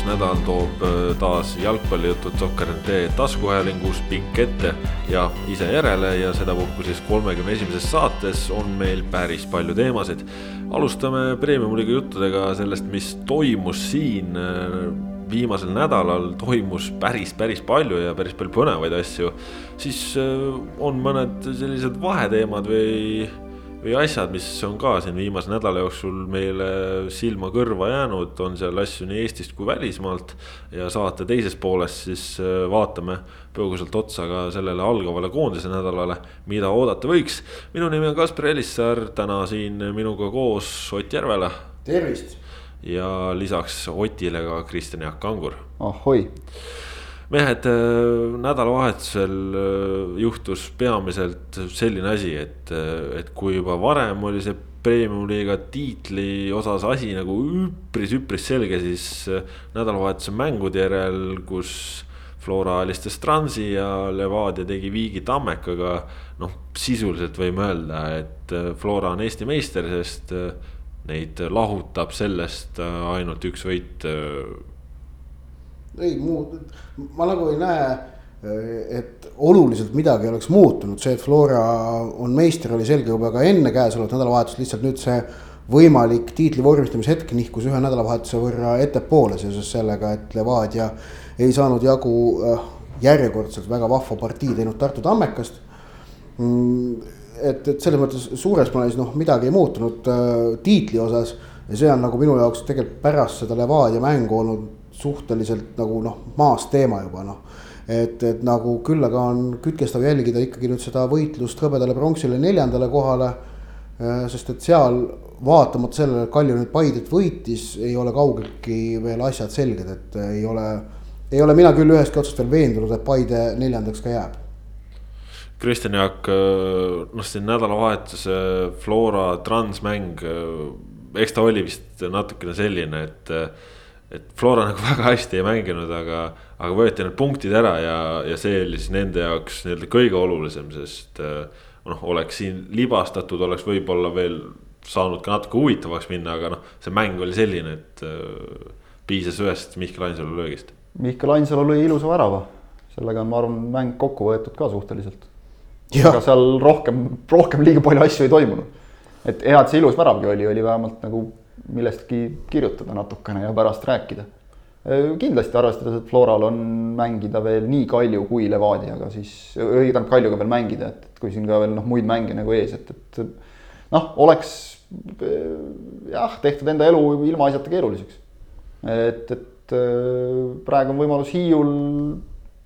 uus nädal toob äh, taas jalgpallijutud Sokkerente taskuhäälingus pikk ette ja ise järele ja sedapuhku siis kolmekümne esimeses saates on meil päris palju teemasid. alustame Premium-liiga juttudega sellest, mis toimus siin äh, viimasel nädalal toimus päris, päris palju ja päris palju põnevaid asju. siis äh, on mõned sellised vaheteemad või või asjad, mis on ka siin viimase nädala jooksul meile silma-kõrva jäänud, on seal asju nii Eestist kui välismaalt. ja saate teises pooles siis äh, vaatame põgusalt otsa ka sellele algavale koondise nädalale, mida oodata võiks. minu nimi on Kaspar Elissaar, täna siin minuga koos Ott Järvela. tervist. ja lisaks Otile ka Kristjan Jaak Kangur. ahoi mehed, äh, nädalavahetusel äh, juhtus peamiselt selline asi, et, äh, et kui juba varem oli see premium-liiga tiitli osas asi nagu üpris-üpris selge, siis nädalavahetuse mängude järel, kus Flora alistas Transi ja Levadia tegi viigi Tammekaga. noh, sisuliselt võime öelda, et Flora on Eesti meister, sest neid lahutab sellest ainult üks võit ei muud, ma nagu ei näe, et oluliselt midagi oleks muutunud, see, et Flora on meister, oli selge juba ka enne käesolevat nädalavahetust, lihtsalt nüüd see võimalik tiitli vormistamise hetk nihkus ühe nädalavahetuse võrra ettepoole seoses sellega, et Levadia ei saanud jagu äh, järjekordselt väga vahva partii teinud Tartu Tammekast. Mm, et, et selles mõttes suures plaanis noh, midagi ei muutunud äh, tiitli osas. Ja see on nagu minu jaoks tegelikult pärast seda Levadia mängu olnud suhteliselt nagu noh, maas teema juba noh. et, et nagu küll aga on kütkestav jälgida ikkagi nüüd seda võitlust hõbedale pronksile neljandale kohale. Äh, sest et seal vaatamata sellele, et Kalju nüüd Paidet võitis, ei ole kaugeltki veel asjad selged, et ei ole. ei ole mina küll ühestki otsast veel veendunud, et Paide neljandaks ka jääb. Kristjan Jaak, äh, noh, see nädalavahetuse Flora transmäng, äh, eks ta oli vist natukene selline, et et Flora nagu väga hästi ei mänginud, aga, aga võeti need punktid ära ja, ja see oli siis nende jaoks nii-öelda kõige olulisem, sest äh, noh, oleks siin libastatud, oleks võib-olla veel saanud ka natuke huvitavaks minna, aga noh, see mäng oli selline, et äh, piisas ühest Mihkel Ainsalu löögist. Mihkel Ainsalu lõi ilusa värava, sellega on, ma arvan, mäng kokku võetud ka suhteliselt. aga seal rohkem, rohkem liiga palju asju ei toimunud. et hea, et see ilus väravgi oli, oli vähemalt nagu millestki kirjutada natukene ja pärast rääkida. kindlasti arvestades, et Floral on mängida veel nii Kalju kui Levadiaga, siis, tähendab Kaljuga veel mängida, et, kui siin ka veel noh, muid mänge nagu ees, et, et noh, oleks jah, tehtud enda elu ilmaasjata keeruliseks. et, et praegu on võimalus Hiiul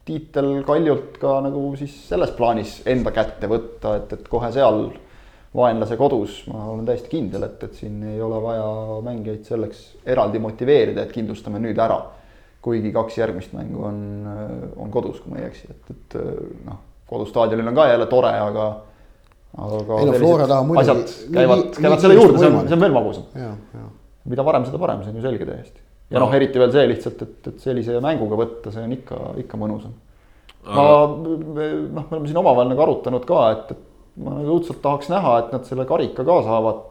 tiitel Kaljult ka nagu siis selles plaanis enda kätte võtta, et, et kohe seal vaenlase kodus, ma olen täiesti kindel, et, et siin ei ole vaja mängijaid selleks eraldi motiveerida, et kindlustame nüüd ära. kuigi kaks järgmist mängu on, on kodus, kui ma ei eksi, et, et noh, kodustaadionil on ka jälle tore, aga. aga ei no Flora taha muidugi. asjad käivad, käivad selle juurde, see on, see on veel magusam. mida varem, seda parem, see on ju selge täiesti. ja noh, eriti veel see lihtsalt, et, et sellise mänguga võtta, see on ikka, ikka mõnusam. ma, noh, me oleme siin omavahel nagu arutanud ka, et, et ma nagu õudselt tahaks näha, et nad selle karika ka saavad.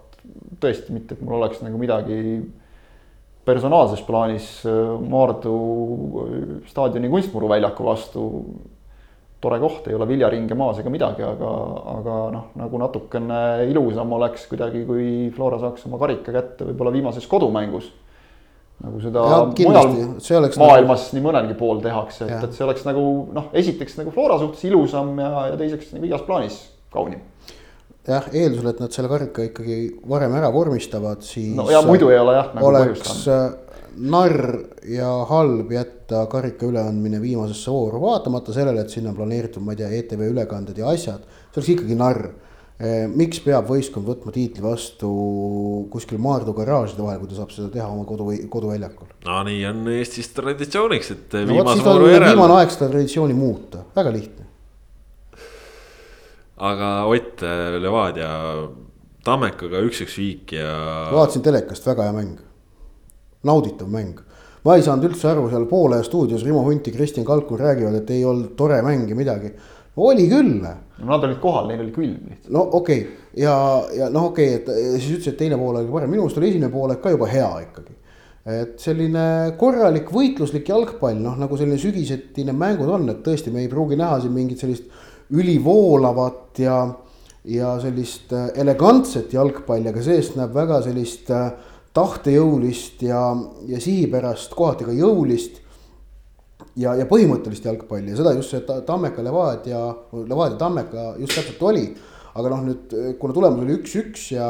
tõesti, mitte et mul oleks nagu midagi personaalses plaanis äh, Maardu äh, staadioni kunstmuru väljaku vastu. tore koht, ei ole viljeringe maas ega midagi, aga, aga noh, nagu natukene ilusam oleks kuidagi, kui Flora saaks oma karika kätte võib-olla viimases kodumängus nagu seda ja, mujal maailmas nagu... nii mõnelgi pool tehakse, et, et see oleks nagu noh, esiteks nagu Flora suhtes ilusam ja, ja teiseks nagu igas plaanis kaunim. jah, eeldusel, et nad selle karika ikkagi varem ära vormistavad, siis. no ja muidu ei ole jah nagu oleks narr ja halb jätta karika üleandmine viimasesse vooru, vaatamata sellele, et sinna on planeeritud, ma ei tea, ETV ülekanded ja asjad, see oleks ikkagi narr äh, miks peab võistkond võtma tiitli vastu kuskil Maardu garaažide vahel, kui ta saab seda teha oma kodu, koduväljakul? no nii on Eestis traditsiooniks, et no, viimase vooru järel. viimane aeg seda traditsiooni muuta, väga lihtne aga Ott äh, Levadia Tammekaga üks-üks viik ja. vaatasin telekast, väga hea mäng. nauditav mäng. ma ei saanud üldse aru, seal Poole stuudios Rimo Hunt ja Kristjan Kalkur räägivad, et ei olnud tore mäng ja midagi. oli küll. no nad olid kohal, neil oli külm lihtsalt. no okei okay. ja, ja noh, okei okay,, et siis ütles, et teine pool oli parem, minu arust oli esimene poolek ka juba hea ikkagi et selline korralik võitluslik jalgpall, noh nagu selline sügisetine mängud on, et tõesti, me ei pruugi näha siin mingit sellist ülivoolavat ja, ja sellist äh, elegantset jalgpalli, aga see-eest näeb väga sellist äh, tahtejõulist ja, ja sihipärast, kohati ka jõulist ja, ja põhimõttelist jalgpalli. Ja seda just see Tammeka Levadia, Levadia Tammeka just täpselt oli. aga noh, nüüd kuna tulemus oli üks-üks ja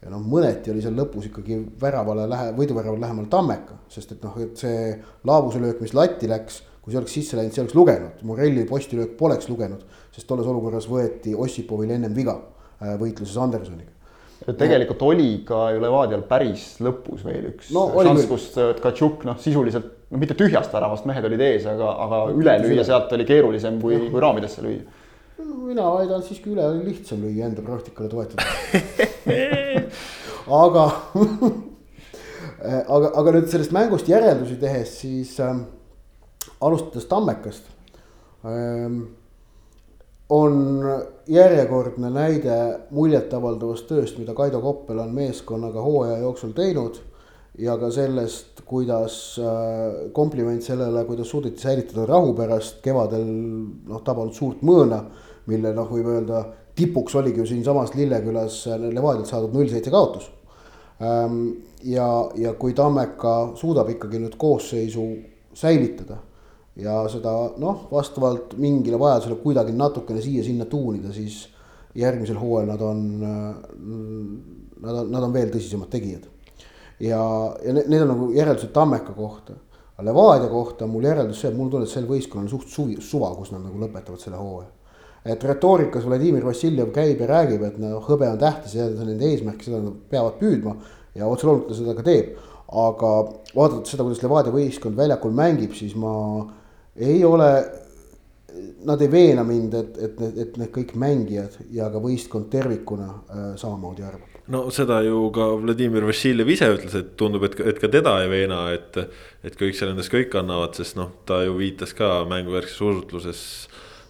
ja noh, mõneti oli seal lõpus ikkagi väravale lähe-, võiduväravale lähemal Tammeka, sest et noh, et see laabuse löök, mis latti läks, kui see oleks sisse läinud, see oleks lugenud, Morelli postilöök poleks lugenud, sest tolles olukorras võeti Ossipovil ennem viga äh, võitluses Andersoniga. tegelikult no. oli ka ju Levadial päris lõpus veel üks no, šanss, kus äh, Tkatšuk noh, sisuliselt no mitte tühjast väravast, mehed olid ees, aga, aga üle lüüa sealt oli keerulisem kui, kui raamidesse lüüa mina väidan siiski üle oli lihtsam lüüa enda praktikale toetada aga aga, aga nüüd sellest mängust järeldusi tehes, siis ähm, alustades Tammekast ähm,. On järjekordne näide muljetavaldavast tööst, mida Kaido Koppel on meeskonnaga hooaja jooksul teinud. ja ka sellest, kuidas äh, kompliment sellele, kuidas suudeti säilitada rahu pärast kevadel noh, tabanud suurt mõõna mille noh, võib öelda tipuks oligi ju siinsamas Lillekülas Levadialt saadud null seitse kaotus. Ehm, ja, ja kui Tammeka suudab ikkagi nüüd koosseisu säilitada ja seda noh, vastavalt mingile vajadusele kuidagi natukene siia-sinna tuunida, siis järgmisel hooajal nad on, nad on, nad on veel tõsisemad tegijad. ja, ja need on nagu järeldused Tammeka kohta. Levadia kohta mul järeldus see, et mulle tundub, et sel võistkonnal on suht suvi, suva, kus nad nagu lõpetavad selle hooaja et retoorikas Vladimir Vassiljev käib ja räägib, et noh, hõbe on tähtis ja see on nende eesmärk, seda nad peavad püüdma. ja otse loomulikult ta seda ka teeb. aga vaadates seda, kuidas Levadia võistkond väljakul mängib, siis ma ei ole. Nad ei veena mind, et, et, et need kõik mängijad ja ka võistkond tervikuna äh, samamoodi arvab no seda ju ka Vladimir Vassiljev ise ütles, et tundub, et, et ka teda ei veena, et, et kõik seal endast kõik annavad, sest noh, ta ju viitas ka mänguvärkses usutluses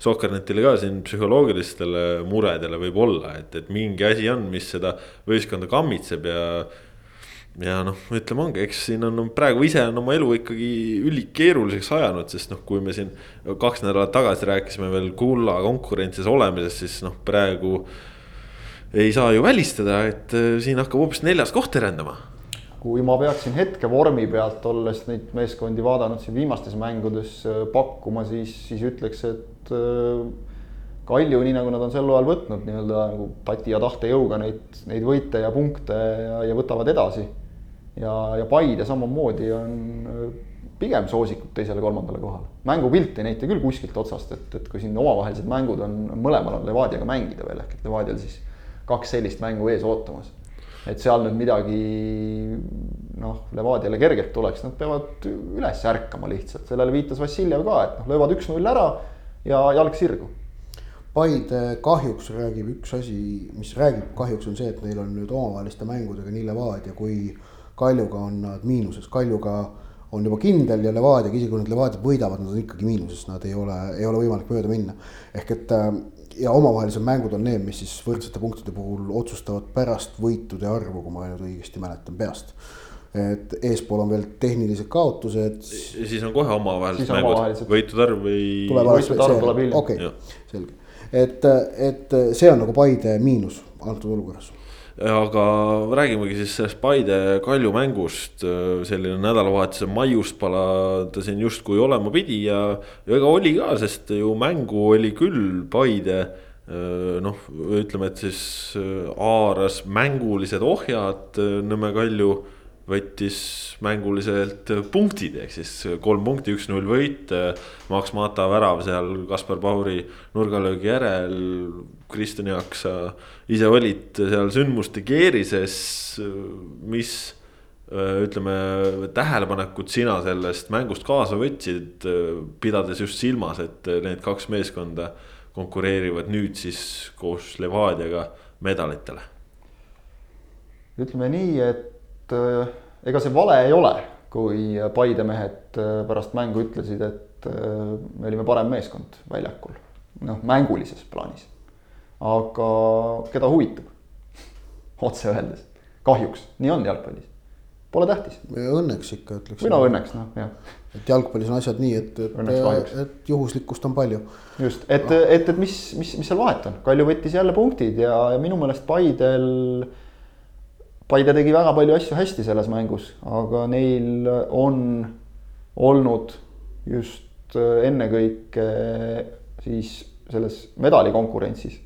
Sokkernetile ka siin psühholoogilistele muredele võib olla, et, et mingi asi on, mis seda võistkonda kammitseb ja. Ja noh, ütleme ongi, eks siin on praegu ise on oma elu ikkagi ülikeeruliseks ajanud, sest noh, kui me siin kaks nädalat tagasi rääkisime veel kulla konkurentsis olemisest, siis noh, praegu ei saa ju välistada, et äh, siin hakkab hoopis neljas koht terendama kui ma peaksin hetke vormi pealt, olles neid meeskondi vaadanud siin viimastes mängudes äh, pakkuma, siis, siis ütleks, et äh, Kalju, nii nagu nad on sel ajal võtnud nii-öelda nagu tati ja tahtejõuga neid, neid võite ja punkte ja, ja võtavad edasi. Ja, ja Paide samamoodi on äh, pigem soosikud teisele-kolmandale kohale. mängupilt ei näita küll kuskilt otsast, et, et kui siin omavahelised mängud on, mõlemal on Levadiaga mängida veel ehk et Levadial siis kaks sellist mängu ees ootamas et seal nüüd midagi noh, Levadiale kergelt tuleks, nad peavad üles ärkama lihtsalt, sellele viitas Vassiljev ka, et noh, löövad üks-null ära ja jalg sirgu. Paide kahjuks räägib üks asi, mis räägib kahjuks on see, et neil on nüüd omavaheliste mängudega nii Levadia kui Kaljuga on nad miinuses, Kaljuga on juba kindel ja Levadiaga, isegi kui nad Levadiat võidavad, nad on ikkagi miinuses, nad ei ole, ei ole võimalik mööda minna. ehk et äh, ja omavahelised mängud on need, mis siis võrdsete punktide puhul otsustavad pärast võitude arvu, kui ma nüüd õigesti mäletan peast. et eespool on veel tehnilised kaotused. siis on kohe omavahelised mängud, võitude arv või. tuleb hiljem. okei okay,, selge, et, et see on nagu Paide miinus antud olukorras aga räägimegi siis sellest Paide Kalju mängust, selline nädalavahetuse maiuspala ta siin justkui olema pidi ja, ja ega oli ka, sest ju mängu oli küll Paide noh, ütleme, et siis haaras mängulised ohjad Nõmme Kalju võttis mänguliselt punktid, ehk siis kolm punkti, üks-null võit. Max Mata värav seal Kaspar Pauri nurgalöögi järel. Kristjan Jaak, sa ise olid seal sündmuste keerises, mis ütleme, tähelepanekud sina sellest mängust kaasa võtsid, pidades just silmas, et need kaks meeskonda konkureerivad nüüd siis koos Levadiaga medalitele? ütleme nii, et et äh, ega see vale ei ole, kui Paide mehed äh, pärast mängu ütlesid, et äh, me olime parem meeskond väljakul, noh, mängulises plaanis. aga keda huvitab? otse öeldes, kahjuks nii on jalgpallis. pole tähtis. õnneks ikka ütleks. või no õnneks noh, jah. et jalgpallis on asjad nii, et, et, et juhuslikkust on palju. just, et et, et mis, mis, mis seal vahet on, Kalju võttis jälle punktid ja, ja minu meelest Paidel. Paide tegi väga palju asju hästi selles mängus, aga neil on olnud just ennekõike siis selles medalikonkurentsis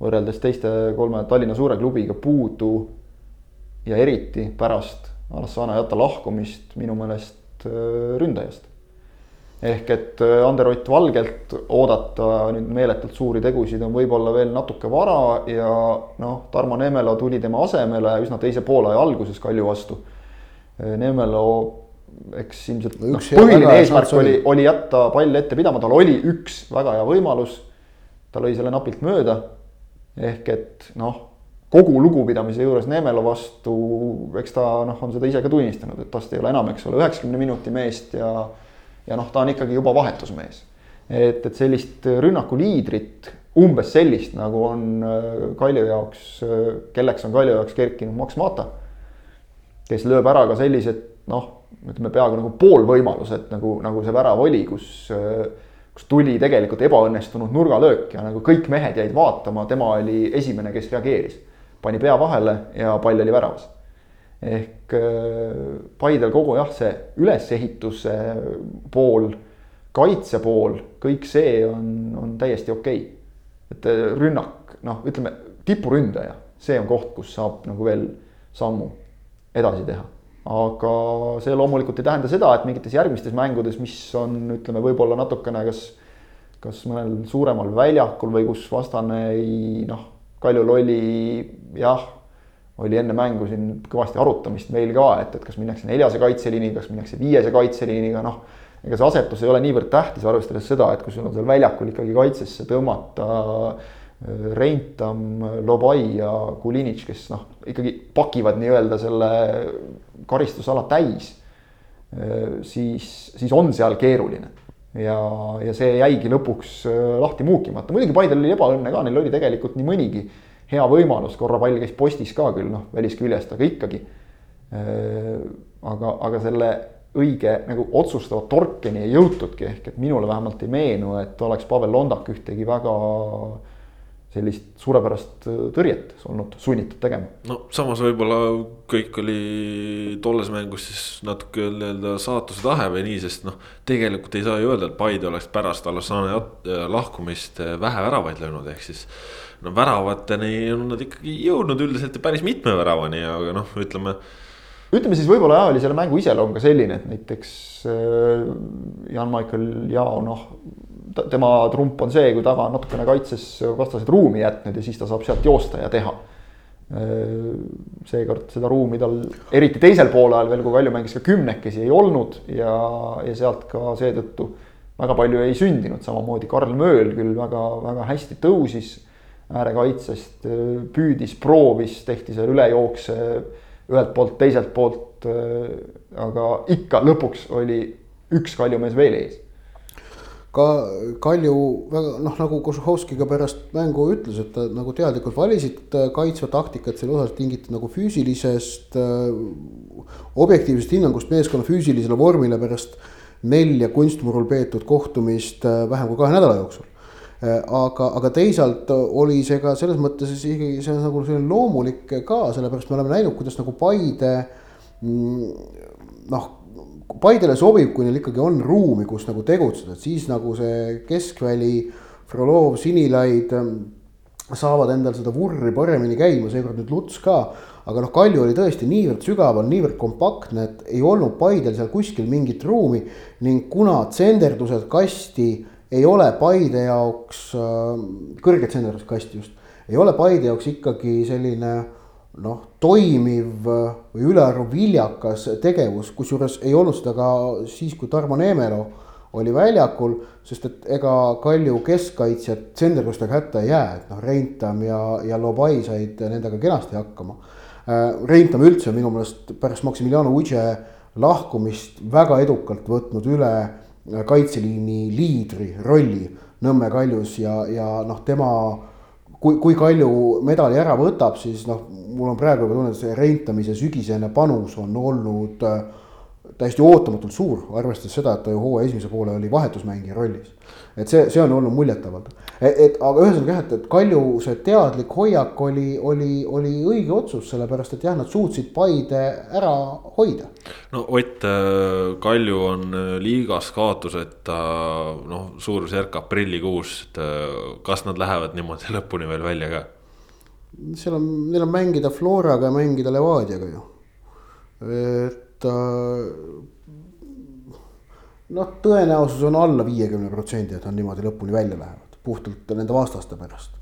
võrreldes teiste kolme Tallinna suure klubiga puudu ja eriti pärast Alassane Jata lahkumist minu meelest äh, ründajast. Ehk et äh, Ander-Ott Valgelt oodata nüüd meeletult suuri tegusid on võib-olla veel natuke vara ja noh, Tarmo Nemelo tuli tema asemele üsna teise poolaja alguses Kalju vastu. Äh, Nemelo eks ilmselt no, põhiline eesmärk oli, oli jätta pall ette pidama, tal oli üks väga hea võimalus. ta lõi selle napilt mööda. ehk et noh, kogu lugupidamise juures Neemelo vastu, eks ta noh, on seda ise ka tunnistanud, et tast ei ole enam, eks ole, üheksakümne minuti meest ja. Ja noh, ta on ikkagi juba vahetusmees. et, et sellist rünnaku liidrit, umbes sellist nagu on äh, Kalju jaoks, äh, kelleks on Kalju jaoks kerkinud Max Mata. kes lööb ära ka sellised noh ütleme peaaegu nagu poolvõimalused nagu, nagu see värav oli, kus, kus tuli tegelikult ebaõnnestunud nurgalöök ja nagu kõik mehed jäid vaatama, tema oli esimene, kes reageeris. pani pea vahele ja pall oli väravas. Ehk Paidel kogu jah, see ülesehituse pool, kaitse pool, kõik see on, on täiesti okei. Okay.. et rünnak, noh, ütleme tipuründaja, see on koht, kus saab nagu veel sammu edasi teha. Aga see loomulikult ei tähenda seda, et mingites järgmistes mängudes, mis on, ütleme, võib-olla natukene kas, kas mõnel suuremal väljakul või kus vastane ei noh, Kaljul oli jah, oli enne mängu siin kõvasti arutamist meil ka, et, et kas minnakse neljase kaitseliiniga, kas minnakse viiese kaitseliiniga, noh. ega see asetus ei ole niivõrd tähtis, arvestades seda, et kui sul on seal väljakul ikkagi kaitsesse tõmmata Reintam, Lobai ja Kulinitš, kes noh, ikkagi pakivad nii-öelda selle karistusala täis. siis, siis on seal keeruline ja, ja see jäigi lõpuks äh, lahti muukimata, muidugi Paidel oli ebaõnne ka, neil oli tegelikult nii mõnigi hea võimalus, korra pall käis postis ka küll noh, välisküljest, aga ikkagi. Äh, aga, aga selle õige nagu otsustava torkeni ei jõutudki, ehk et minule vähemalt ei meenu, et oleks Pavel Londak ühtegi väga sellist suurepärast äh, tõrjet olnud sunnitud tegema. no samas võib-olla kõik oli tolles mängus siis natuke nii-öelda saatuse tahe või nii, sest noh. tegelikult ei saa ju öelda, et Paide oleks pärast Alassane lahkumist äh, vähe väravaid löönud, ehk siis. No väravateni on nad ikkagi jõudnud üldiselt päris mitme väravani, aga noh, ütleme ütleme siis võib-olla jah, oli selle mängu iseloom ka selline, et näiteks Jan-Michael Jao noh, tema trump on see, kui taga on natukene kaitses vastased ruumi jätnud ja siis ta saab sealt joosta ja teha. seekord seda ruumi tal eriti teisel poolajal veel, kui Kalju mängis ka kümnekesi ei olnud ja, ja sealt ka seetõttu väga palju ei sündinud, samamoodi Karl Mööl küll väga-väga hästi tõusis äärekaitsest, püüdis, proovis, tehti seal ülejookse ühelt poolt, teiselt poolt. aga ikka lõpuks oli üks Kalju mees veel ees ka Kalju väga noh, nagu Kožuhovski ka pärast mängu ütles, et nagu teadlikult valisid äh, kaitsva taktikat, selle osas tingiti nagu füüsilisest, äh, objektiivsest hinnangust meeskonna füüsilisele vormile pärast nelja kunstmurul peetud kohtumist äh, vähem kui kahe nädala jooksul. Aga, aga teisalt oli see ka selles mõttes ikkagi see on nagu selline loomulik ka, sellepärast me oleme näinud, kuidas nagu Paide mm, noh Paidele sobib, kui neil ikkagi on ruumi, kus nagu tegutseda, et siis nagu see keskväli, Frolov, Sinilaid ähm, saavad endal seda vurri paremini käima, seekord nüüd Luts ka. aga noh, Kalju oli tõesti niivõrd sügaval, niivõrd kompaktne, et ei olnud Paidel seal kuskil mingit ruumi. ning kuna tsenderdused kasti ei ole Paide jaoks, ähm, kõrged tsenderdused kasti just, ei ole Paide jaoks ikkagi selline noh, toimiv või ülearu viljakas tegevus, kusjuures ei olnud seda ka siis, kui Tarmo Neemelo oli väljakul, sest et ega Kalju keskkaitsjad tsenderdustega hätta ei jää, et noh, Reintam ja, ja Lobai said nendega kenasti hakkama. Äh, Reintam üldse minu meelest pärast Maximiliano Uige lahkumist väga edukalt võtnud üle kaitseliini liidri rolli Nõmme Kaljus ja, ja noh, tema kui, kui Kalju medali ära võtab, siis noh, mul on praegu juba tunne, et see Reintamise sügisene panus on olnud äh, täiesti ootamatult suur, arvestades seda, et ta ju hooaja esimese poole oli vahetusmängija rollis. et see, see on olnud muljetavaldav, et, et aga ühesõnaga jah, et, et Kalju see teadlik hoiak oli, oli, oli õige otsus, sellepärast et jah, nad suutsid Paide ära hoida. no Ott, Kalju on äh, liigas kaotuseta noh, suurusjärk aprillikuus, et äh, kas nad lähevad niimoodi lõpuni veel välja ka? seal on, neil on mängida Floraga ja mängida Levadiaga ju. et et noh, tõenäosus on alla viiekümne protsendi, et nad niimoodi lõpuni välja lähevad, puhtalt nende vastaste pärast.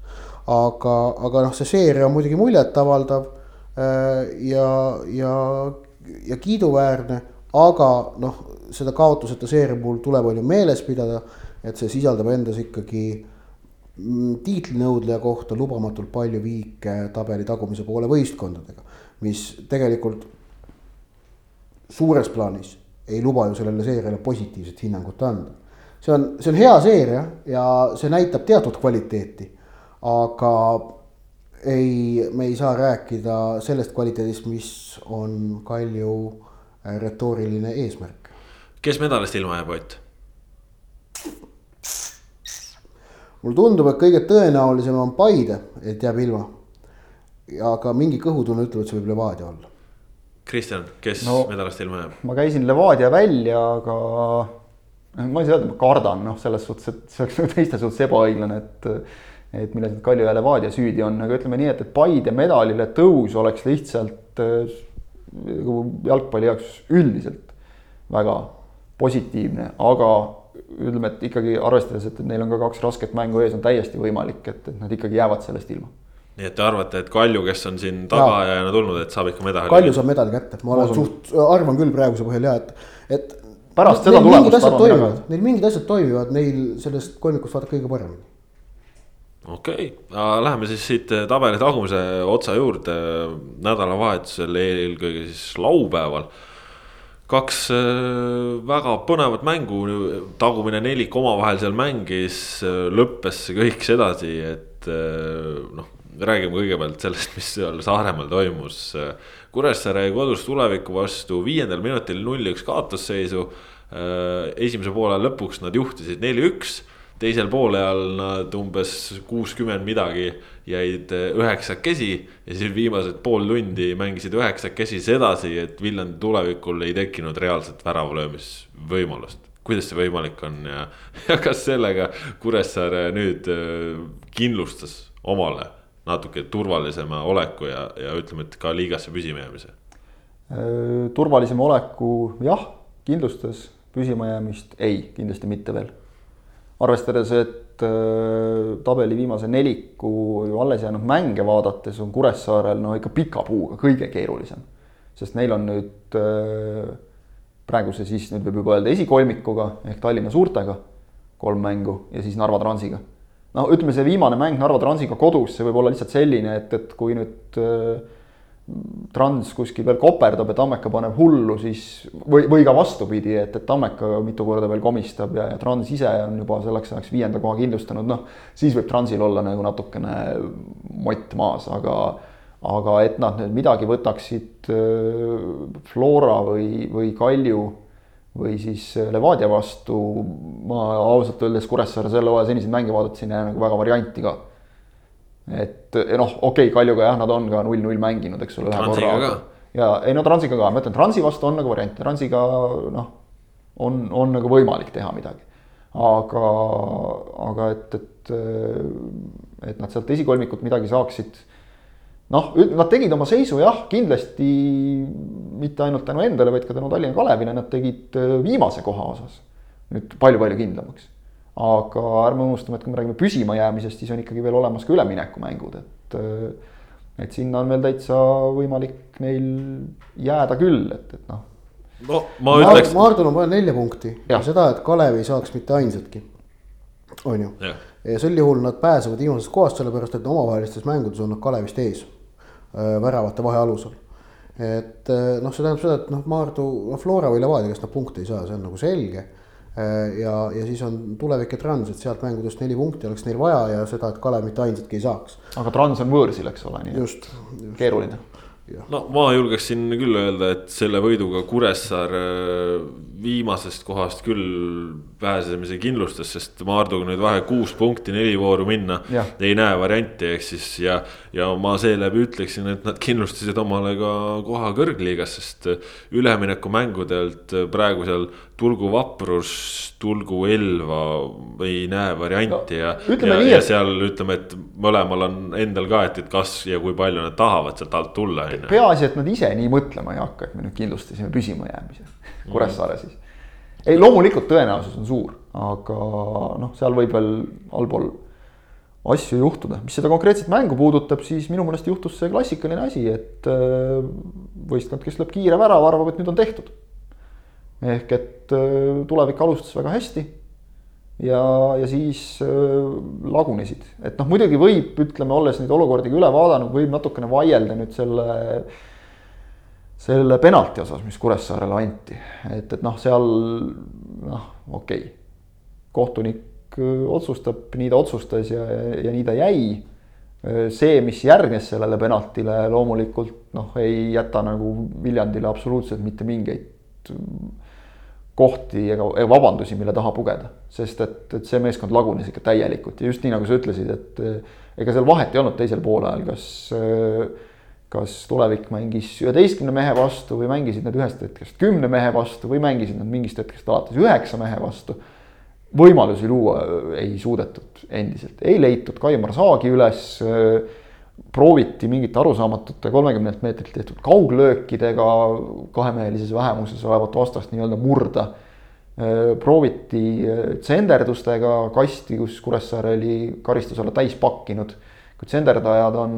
aga, aga noh, see seeria on muidugi muljetavaldav äh, ja, ja, ja kiiduväärne, aga noh, seda kaotuseta seeria puhul tuleb on ju meeles pidada, et see sisaldab endas ikkagi mm, tiitlinõudleja kohta lubamatult palju viike tabeli tagumise poole võistkondadega, mis tegelikult suures plaanis ei luba ju sellele seeriale positiivset hinnangut anda. see on, see on hea seeria ja see näitab teatud kvaliteeti, aga ei, me ei saa rääkida sellest kvaliteedist, mis on Kalju äh, retooriline eesmärk. kes medalist ilma jääb, Ott? mulle tundub, et kõige tõenäolisem on Paide, et jääb ilma. aga mingi kõhutunne ütleb, et see võib Levadia olla Kristjan, kes no, medalist ilma jääb? ma käisin Levadia välja, aga ma ei saa öelda, ma kardan, noh, selles suhtes, et see oleks nagu teiste suhtes ebaõiglane, et et milles nüüd Kalju ja Levadia süüdi on, aga ütleme nii, et, et Paide medalile tõus oleks lihtsalt nagu jalgpalli jaoks üldiselt väga positiivne, aga ütleme, et ikkagi arvestades, et neil on ka kaks rasket mängu ees, on täiesti võimalik, et, et nad ikkagi jäävad sellest ilma nii et te arvate, et Kalju, kes on siin tagaajana tulnud, et saab ikka medali? Kalju saab medali kätte, ma olen suht, arvan küll praeguse põhjal ja et, et. pärast seda tulemust arvan mina ka. Neil mingid asjad toimivad, neil sellest kolmikust vaata kõige paremini. okei okay., läheme siis siit tabeli tagumise otsa juurde, nädalavahetusel, eelkõige siis laupäeval kaks äh, väga põnevat mängu, tagumine nelik omavahel seal mängis, lõppes see kõik sedasi, et äh, noh räägime kõigepealt sellest, mis seal Saaremaal toimus. Kuressaare kodus tuleviku vastu viiendal minutil null-üks kaotusseisu. esimese poole lõpuks nad juhtisid neli-üks, teisel poolel nad umbes kuuskümmend midagi jäid üheksakesi. ja siis viimased pool tundi mängisid üheksakesi sedasi, et Viljandi tulevikul ei tekkinud reaalset väravalöömisvõimalust kuidas see võimalik on ja, ja kas sellega Kuressaare nüüd kindlustas omale natuke turvalisema oleku ja, ja ütleme, et ka liigasse püsima jäämise? Äh, turvalisema oleku jah, kindlustas, püsima jäämist ei, kindlasti mitte veel. arvestades, et äh, tabeli viimase neliku alles jäänud mänge vaadates on Kuressaarel no ikka pika puuga kõige keerulisem. sest neil on nüüd äh, praeguse siis nüüd võib juba öelda esikolmikuga ehk Tallinna suurtega kolm mängu ja siis Narva Transiga no ütleme, see viimane mäng Narva Transiga kodus, see võib olla lihtsalt selline, et, et kui nüüd äh, Trans kuskil veel koperdab ja Tammeka paneb hullu, siis või, või ka vastupidi, et, et Tammeka mitu korda veel komistab ja, ja Trans ise on juba selleks ajaks viienda koha kindlustanud, noh. siis võib Transil olla nagu natukene mott maas, aga, aga et nad nüüd midagi võtaksid äh, Flora või, või Kalju või siis Levadia vastu ma ausalt öeldes Kuressaare selle hooaja seniseid mänge vaadates ei näe nagu väga varianti ka. et noh, okei okay,, Kaljuga jah, nad on ka null-null mänginud, eks ole. ja ei no Transiga ka, ma ütlen, Transi vastu on nagu variant, Transiga noh, on, on nagu võimalik teha midagi. aga, aga et, et, et nad sealt esikolmikut midagi saaksid noh, nad tegid oma seisu jah, kindlasti mitte ainult tänu endale, vaid ka tänu Tallinna Kalevile, nad tegid äh, viimase koha osas nüüd palju-palju kindlamaks. aga ärme unustame, et kui me räägime püsimajäämisest, siis on ikkagi veel olemas ka üleminekumängud, et äh, et sinna on veel täitsa võimalik neil jääda küll, et, et noh. no ma ütleks. Maardul on vaja nelja punkti ja seda, et Kalev ei saaks mitte ainsatki, on ju. Ja sel juhul nad pääsevad viimasest kohast, sellepärast et omavahelistes mängudes on nad Kalevist ees Äh, väravate vahe alusel. et äh, noh, see tähendab seda, et noh, Maardu, noh Flora või Levadia käest nad punkte ei saa, see on nagu selge. ja, ja siis on tulevik ja Trans, et sealt mängudest neli punkti oleks neil vaja ja seda, et Kalev mitte ainsatki ei saaks. aga Trans on võõrsil, eks ole, nii just, just. keeruline no ma julgeksin küll öelda, et selle võiduga Kuressaare viimasest kohast küll pääsemise kindlustas, sest Maarduga nüüd vahe kuus punkti, neli vooru minna. ei näe varianti, ehk siis ja, ja ma seeläbi ütleksin, et nad kindlustasid omale ka koha kõrgliigas, sest üleminekumängudelt praegu seal tulgu Vaprus, tulgu Elva ei näe varianti no, ja, ja, ja seal ütleme, et mõlemal on endal ka, et, et kas ja kui palju nad tahavad sealt alt tulla. peaasi, et nad ise nii mõtlema ei hakka, et me nüüd kindlustasime püsimajäämise Kuressaare siis. ei, loomulikult tõenäosus on suur, aga noh, seal võib veel allpool asju juhtuda, mis seda konkreetset mängu puudutab, siis minu meelest juhtus see klassikaline asi, et äh, võistkond, kes lööb kiire värava, arvab, et nüüd on tehtud. ehk et äh, tulevik alustas väga hästi ja, ja siis äh, lagunesid, et noh, muidugi võib, ütleme, olles neid olukordi üle vaadanud, võib natukene vaielda nüüd selle selle penalti osas, mis Kuressaarele anti, et, et noh, seal noh, okei okay., kohtunik otsustab, nii ta otsustas ja, ja nii ta jäi. Äh, see, mis järgnes sellele penaltile, loomulikult noh, ei jäta nagu Viljandile absoluutselt mitte mingeid kohti ega vabandusi, mille taha pugeda, sest et, et see meeskond lagunes ikka täielikult ja just nii, nagu sa ütlesid, et äh, ega seal vahet ei olnud teisel poolajal, kas äh, kas tulevik mängis üheteistkümne mehe vastu või mängisid nad ühest hetkest kümne mehe vastu või mängisid nad mingist hetkest alates üheksa mehe vastu. Võimalusi luua ei suudetud endiselt, ei leitud Kaimar Saagi üles. prooviti mingite arusaamatute kolmekümnelt meetrilt tehtud kauglöökidega kahemehelises vähemuses olevat vastast nii-öelda murda. prooviti tsenderdustega kasti, kus Kuressaare oli karistusala täis pakkinud kui tsenderdajad on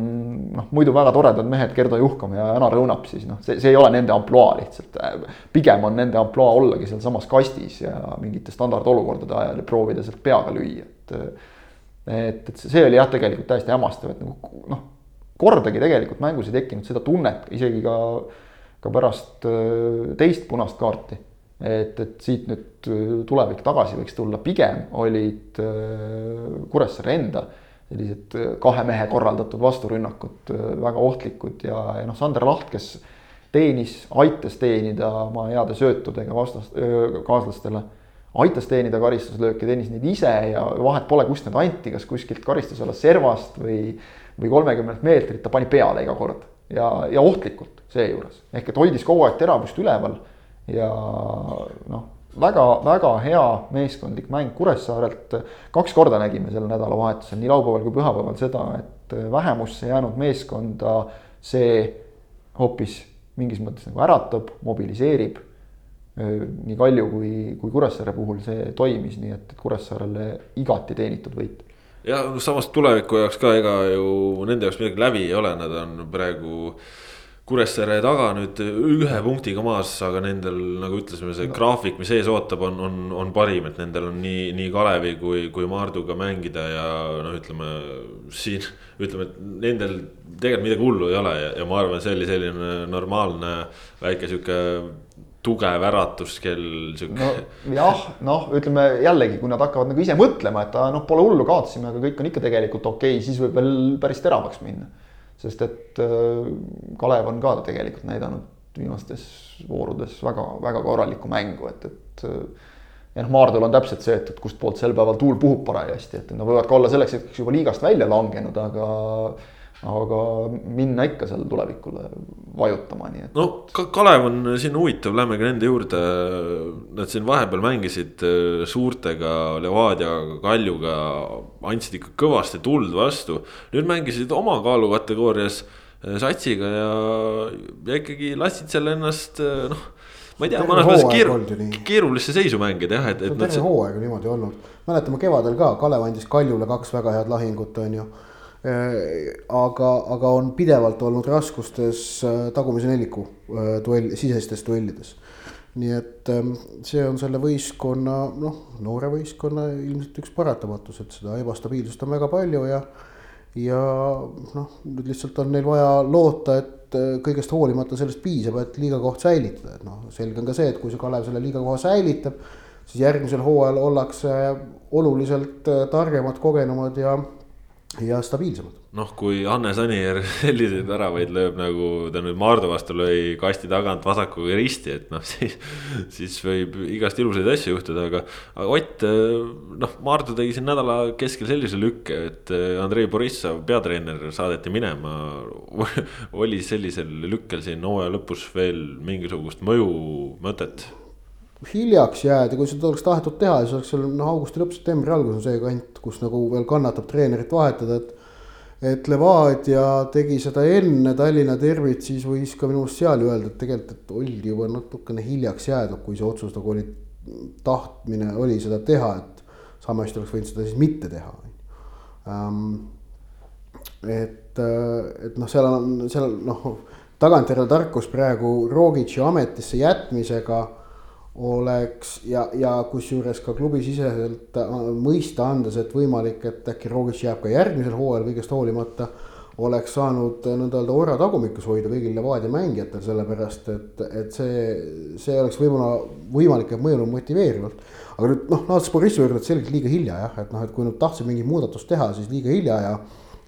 noh, muidu väga toredad mehed, Gerdo Juhkam ja Janar Õunap, siis noh, see, see ei ole nende ampluaa lihtsalt. pigem on nende ampluaa ollagi sealsamas kastis ja mingite standardolukordade ajal ja proovida sealt peaga lüüa, et. et, et see oli jah, tegelikult täiesti hämmastav, et nagu noh, kordagi tegelikult mängus ei tekkinud seda tunnet, isegi ka, ka pärast äh, teist punast kaarti et, et siit nüüd äh, tulevik tagasi võiks tulla, pigem olid äh, Kuressaare enda sellised äh, kahe mehe korraldatud vasturünnakud äh, väga ohtlikud ja, ja noh, Sander Laht, kes teenis, aitas teenida oma heade söötudega vastas, kaaslastele. aitas teenida karistuslööke, teenis neid ise ja vahet pole, kust need anti, kas kuskilt karistusala servast või, või kolmekümnelt meetrilt, ta pani peale iga kord ja, ja ohtlikult seejuures. ehk et hoidis kogu aeg teravust üleval ja noh väga-väga hea meeskondlik mäng Kuressaarelt. kaks korda nägime sel nädalavahetusel, nii laupäeval kui pühapäeval seda, et vähemusse jäänud meeskonda see hoopis mingis mõttes nagu äratab, mobiliseerib. nii Kalju kui, kui Kuressaare puhul see toimis, nii et Kuressaarele igati teenitud võit ja samas tuleviku jaoks ka, ega ju nende jaoks midagi läbi ei ole, nad on praegu äh, Kuressaare taga nüüd ühe punktiga maas, aga nendel nagu ütlesime, see no. graafik, mis ees ootab, on, on, on parim, et nendel on nii, nii Kalevi kui, kui Maarduga mängida ja noh, ütleme siin. ütleme, et nendel tegelikult midagi hullu ei ole ja, ja ma arvan, see oli selline normaalne väike sihuke tugev äratuskell, sihuke no,. jah, noh, ütleme jällegi, kui nad hakkavad nagu ise mõtlema, et noh, pole hullu, kaotasime, aga kõik on ikka tegelikult okei okay,, siis võib veel päris teravaks minna sest et äh, Kalev on ka tegelikult näidanud viimastes voorudes väga-väga korralikku mängu, et, et äh, ja noh, Maardul on täpselt see, et, et kustpoolt sel päeval tuul puhub parajasti, et nad võivad ka olla selleks hetkeks juba liigast välja langenud, aga aga minna ikka seal tulevikule vajutama, nii et. no Kalev on siin huvitav, lähme ka nende juurde. Nad siin vahepeal mängisid äh, suurtega, Levadiaga, Kaljuga, andsid ikka kõvasti tuld vastu. nüüd mängisid oma kaalukategoorias äh, satsiga ja, ja ikkagi lasid seal ennast äh, noh ma ei tea, mõnes mõttes keeru-, keerulisse seisu mängida jah, et, et. terve hooaeg on niimoodi olnud, mäletame kevadel ka, Kalev andis Kaljule kaks väga head lahingut, on ju aga, aga on pidevalt olnud raskustes äh, tagumise neliku äh, duell, sisestes duellides. nii et ähm, see on selle võistkonna, noh, noore võistkonna ilmselt üks paratamatus, et seda ebastabiilsust on väga palju ja. ja noh, nüüd lihtsalt on neil vaja loota, et kõigest hoolimata sellest piisab, et liigakoht säilitada, et noh, selge on ka see, et kui see Kalev selle liigakoha säilitab siis järgmisel hooajal ollakse oluliselt targemad, kogenumad ja, ja stabiilsemad noh, kui Hannes Anier selliseid väravaid lööb, nagu ta nüüd Maardu vastu lõi kasti tagant vasakuga risti, et noh, siis. siis võib igast ilusaid asju juhtuda, aga, aga Ott, noh, Maardu tegi siin nädala keskel sellise lükke, et Andrei Borissov, peatreener, saadeti minema. oli sellisel lükkel siin hooaja lõpus veel mingisugust mõju, mõtet? Hiljaks jääda, kui seda oleks tahetud teha, siis oleks seal noh, augusti lõpp, septembri algus on see kant, kus nagu veel kannatab treenerit vahetada, et et Levadia tegi seda enne Tallinna derbit, siis võis ka minu arust seal öelda, et tegelikult, et oldi juba natukene hiljaks jäädud, kui see otsus nagu oli, tahtmine oli seda teha, et sama hästi oleks võinud seda siis mitte teha um,. et, et noh, seal on, seal noh, tagantjärele tarkus praegu Rogitši ametisse jätmisega oleks ja, ja kusjuures ka klubisiseselt äh, mõista andes, et võimalik, et äkki Rogic jääb ka järgmisel hooajal kõigest hoolimata. oleks saanud äh, nõnda öelda ora tagumikus hoida kõigil Levadia mängijatel, sellepärast et, et see, see oleks võib-olla võimalik, et mõjunud motiveerivalt. aga nüüd noh, naastes Borissi juurde, et selgelt liiga hilja jah, et noh, et kui nad tahtsid mingit muudatust teha, siis liiga hilja ja.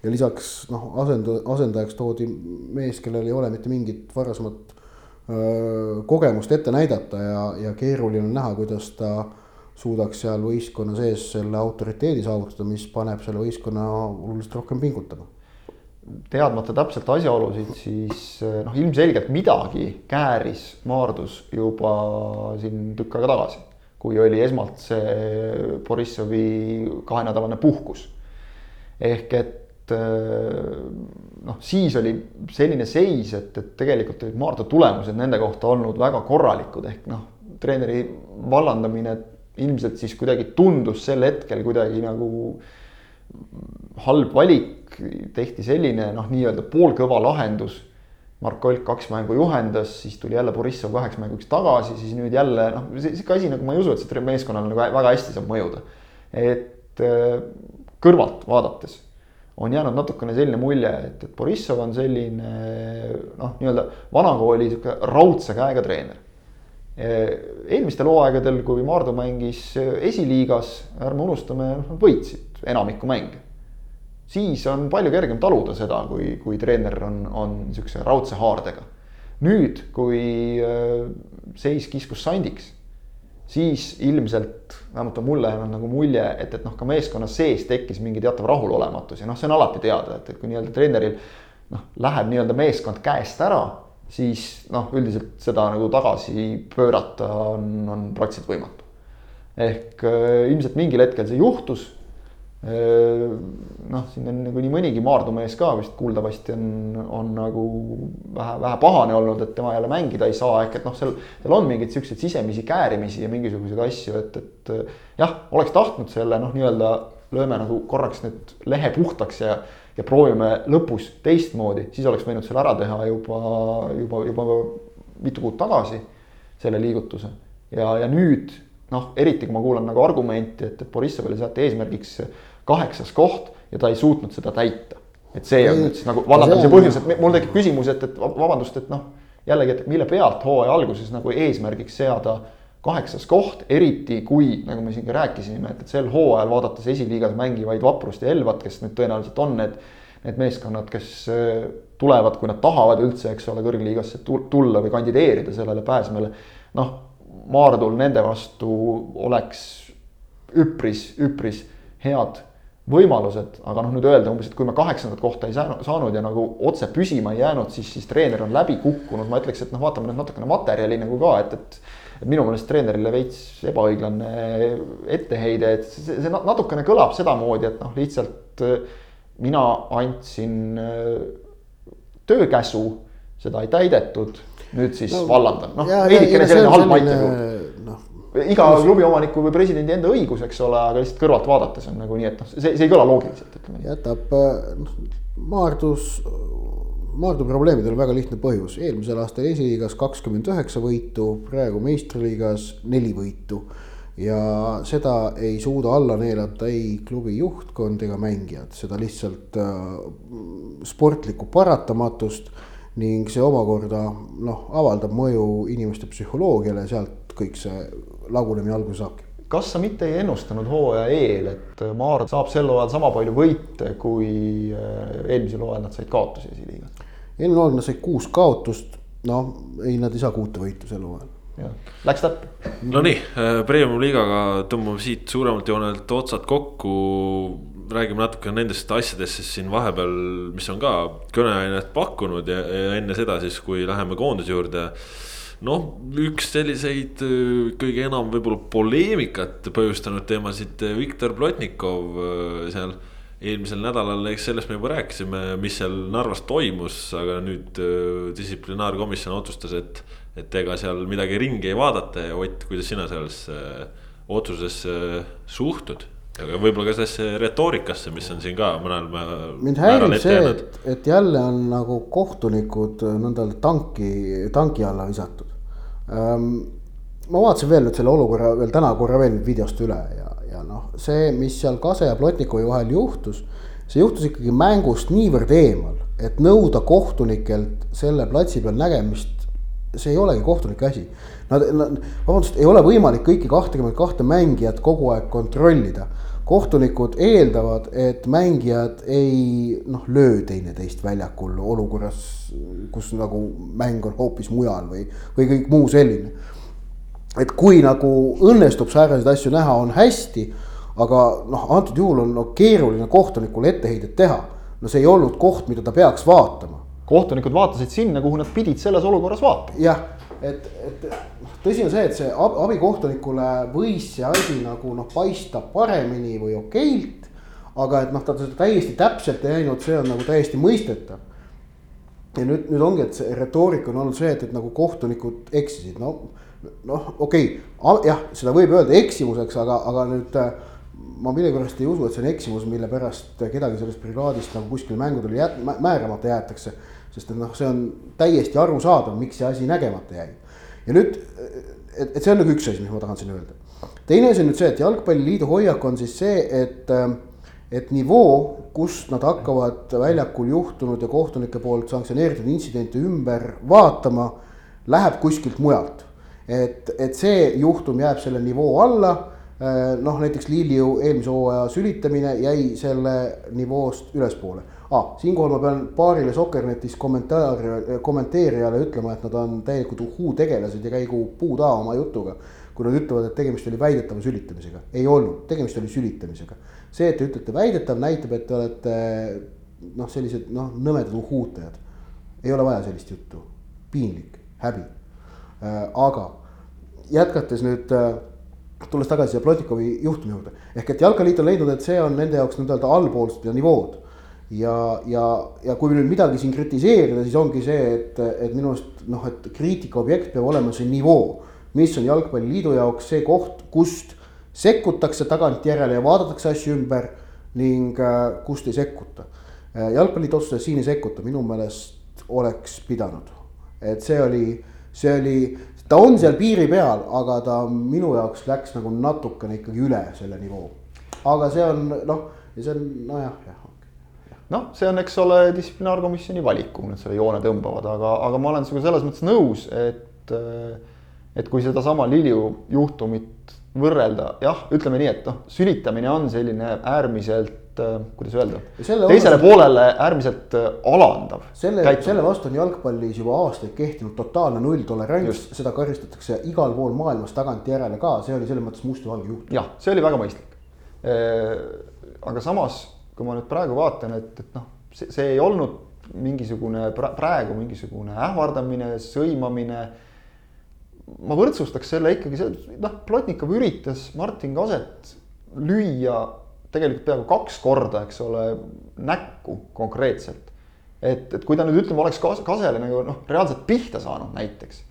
ja lisaks noh, asend-, asendajaks toodi mees, kellel ei ole mitte mingit varasemat kogemust ette näidata ja, ja keeruline on näha, kuidas ta suudaks seal võistkonna sees selle autoriteedi saavutada, mis paneb selle võistkonna oluliselt rohkem pingutama. teadmata täpselt asjaolusid, siis noh, ilmselgelt midagi kääris Maardus juba siin tükk aega tagasi, kui oli esmalt see Borissovi kahenädalane puhkus. ehk et Äh, noh, siis oli selline seis, et, et tegelikult olid Maardu tulemused nende kohta olnud väga korralikud, ehk noh, treeneri vallandamine ilmselt siis kuidagi tundus sel hetkel kuidagi nagu halb valik, tehti selline noh, nii-öelda poolkõva lahendus. Mark Olk kaks mängu juhendas, siis tuli jälle Borissov kaheks mänguks tagasi, siis nüüd jälle noh, sihuke asi nagu ma ei usu, et see meeskonnale nagu väga hästi saab mõjuda. et äh, kõrvalt vaadates on jäänud natukene selline mulje, et, et Borissov on selline noh, nii-öelda vanakooli sihuke raudse käega treener. eelmistel hooaegadel, kui Maardu mängis esiliigas, ärme unustame, noh nad võitsid enamikku mänge. siis on palju kergem taluda seda, kui, kui treener on, on sihukese raudse haardega. nüüd, kui seis kiskus sandiks siis ilmselt, vähemalt on mulle jäänud nagu mulje, et, et noh, ka meeskonna sees tekkis mingi teatav rahulolematus ja noh, see on alati teada, et, et kui nii-öelda treeneril noh, läheb nii-öelda meeskond käest ära, siis noh, üldiselt seda nagu tagasi pöörata on, on praktiliselt võimatu. ehk äh, ilmselt mingil hetkel see juhtus noh, siin on nagu nii mõnigi Maardu mees ka vist kuuldavasti on, on nagu vähe, vähe pahane olnud, et tema jälle mängida ei saa, ehk et noh, seal, seal on mingeid siukseid sisemisi käärimisi ja mingisuguseid asju, et, et jah, oleks tahtnud selle noh, nii-öelda lööme nagu korraks nüüd lehe puhtaks ja, ja proovime lõpus teistmoodi, siis oleks võinud selle ära teha juba, juba, juba mitu kuud tagasi, selle liigutuse. ja, ja nüüd noh, eriti kui ma kuulan nagu argumenti, et, et Borissovile seati eesmärgiks kaheksas koht ja ta ei suutnud seda täita. et see on nüüd siis nagu vallandamise põhjus, et mul tekib küsimus, et, et vabandust, et noh, jällegi, et mille pealt hooaja alguses nagu eesmärgiks seada kaheksas koht, eriti kui, nagu me siin ka rääkisime, et, et sel hooajal vaadates esiliigas mängivaid Vaprust ja Elvat, kes nüüd tõenäoliselt on need, need meeskonnad, kes äh, tulevad, kui nad tahavad üldse, eks ole, kõrgliigasse tulla või kandideerida sellele pääsmele. noh, Maardul nende vastu oleks üpris, üpris head võimalused, aga noh, nüüd öelda umbes, et kui me kaheksandat kohta ei saanud ja nagu otse püsima ei jäänud, siis, siis treener on läbi kukkunud, ma ütleks, et noh, vaatame nüüd natukene materjali nagu ka, et, et. et minu meelest treenerile veits ebaõiglane etteheide, et see, see natukene kõlab sedamoodi, et noh, lihtsalt äh, mina andsin äh, töökäsu, seda ei täidetud, nüüd siis no, vallandan, noh veidikene selline halb maik nagu iga klubi omaniku või presidendi enda õigus, eks ole, aga lihtsalt kõrvalt vaadates on nagu nii, et noh, see, see ei kõla loogiliselt, ütleme nii. jätab noh, Maardus, Maardu probleemidel on väga lihtne põhjus, eelmisel aastal esiliigas kakskümmend üheksa võitu, praegu meistriliigas neli võitu. ja seda ei suuda alla neelata ei klubi juhtkond ega mängijad, seda lihtsalt äh, sportlikku paratamatust ning see omakorda noh, avaldab mõju inimeste psühholoogiale, sealt kõik see lagunemine alguse saabki kas sa mitte ei ennustanud hooaja eel, et Maar saab sel hooajal sama palju võite, kui eelmisel hooajal nad said kaotusi esiliigas? eelmine hooaeg nad said kuus kaotust, noh, ei, nad ei saa kuute võitu sel hooajal Läks täppi. Nonii, Premium liigaga tõmbame siit suuremalt joonelt otsad kokku räägime natuke nendest asjadest siis siin vahepeal, mis on ka kõneainet pakkunud ja, ja enne seda siis, kui läheme koondise juurde. Noh, üks selliseid äh, kõige enam võib-olla poleemikat põhjustanud teemasid, äh, Viktor Plotnikov äh, seal eelmisel nädalal, eks sellest me juba rääkisime, mis seal Narvas toimus, aga nüüd distsiplinaarkomisjon otsustas, et, et ega seal midagi ringi ei vaadata ja Ott, kuidas sina sellesse otsusesse suhtud? aga võib-olla ka sellesse retoorikasse, mis on siin ka mõnel määral. mind häirib see, et, et jälle on nagu kohtunikud nõnda tanki, tanki alla visatud. Ma vaatasin veel nüüd selle olukorra veel täna korra veel videost üle ja, ja noh, see, mis seal Kase ja Plotnikovi vahel juhtus. see juhtus ikkagi mängust niivõrd eemal, et nõuda kohtunikelt selle platsi peal nägemist see ei olegi kohtunike asi. Nad, nad, vabandust, ei ole võimalik kõiki kahtekümmet kahte mängijat kogu aeg kontrollida kohtunikud eeldavad, et mängijad ei noh, löö teineteist väljakul olukorras, kus nagu mäng on hoopis mujal või, või kõik muu selline. et kui nagu õnnestub sääraseid asju näha, on hästi, aga noh, antud juhul on no, keeruline kohtunikule etteheidet teha. no see ei olnud koht, mida ta peaks vaatama. kohtunikud vaatasid sinna, kuhu nad pidid selles olukorras vaatama. jah, et, et tõsi on see, et see ab, abikohtunikule võis see asi nagu noh, paista paremini või okeilt. aga et noh, ta seda täiesti täpselt ei näinud, see on nagu täiesti mõistetav. ja nüüd, nüüd ongi, et see retoorika on olnud see, et, et nagu kohtunikud eksisid, no noh, okei okay,, jah, seda võib öelda eksimuseks, aga, aga nüüd äh, ma millegipärast ei usu, et see on eksimus, mille pärast kedagi sellest brigaadist nagu kuskil mängudel jät-, määramata jäetakse. Sest et noh, see on täiesti arusaadav, miks see asi nägemata jäi ja nüüd, et, et see on nagu üks asi, mis ma tahan siin öelda. teine asi on nüüd see, et jalgpalliliidu hoiak on siis see, et, et nivoo, kus nad hakkavad väljakul juhtunud ja kohtunike poolt sanktsioneeritud intsidente ümber vaatama, läheb kuskilt mujalt. et, et see juhtum jääb selle nivoo alla noh, näiteks Liliu eelmise hooaja sülitamine jäi selle nivoost ülespoole ah,. siinkohal ma pean paarile Sokernetis kommentaar, kommenteerijale ütlema, et nad on täielikud uhuu-tegelased ja käigu puu taha oma jutuga. kui nad ütlevad, et tegemist oli väidetava sülitamisega, ei olnud, tegemist oli sülitamisega. see, et te ütlete väidetav, näitab, et te olete noh, sellised noh, nõmedad uhuutajad. ei ole vaja sellist juttu, piinlik, häbi äh,. aga jätkates nüüd äh, tulles tagasi siia Plotikovi juhtumi juurde, ehk et jalkaliit on leidnud, et see on nende jaoks nii-öelda allpoolsed nivood ja, ja, ja kui nüüd midagi siin kritiseerida, siis ongi see, et, et minu arust noh, et kriitika objekt peab olema see nivoo. mis on jalgpalliliidu jaoks see koht, kust sekkutakse tagantjärele ja vaadatakse asju ümber ning äh, kust ei sekkuta. Äh, jalgpalliliit otsustas siin ei sekkuta, minu meelest oleks pidanud, et see oli, see oli, ta on seal piiri peal, aga ta minu jaoks läks nagu natukene ikkagi üle selle nivoo. aga see on noh, ja see on nojah, jah noh, see on, eks ole, distsiplinaarkomisjoni valik, kuhu nad selle joone tõmbavad, aga, aga ma olen sinuga selles mõttes nõus, et. et kui sedasama Liliu juhtumit võrrelda, jah, ütleme nii, et noh, sülitamine on selline äärmiselt kuidas öelda, teisele vastu, poolele äärmiselt alandav. selle, selle vastu on jalgpallis juba aastaid kehtinud totaalne nulltolerants, seda karistatakse igal pool maailmas tagantjärele ka, see oli selles mõttes mustvalge juhtum. jah, see oli väga mõistlik. aga samas kui ma nüüd praegu vaatan, et, et noh, see, see ei olnud mingisugune praegu mingisugune ähvardamine, sõimamine. ma võrdsustaks selle ikkagi, see noh, Plotnikov üritas Martin Kaset lüüa tegelikult peaaegu kaks korda, eks ole, näkku konkreetselt. et, et kui ta nüüd ütleme, oleks Kasele nagu noh, reaalselt pihta saanud näiteks.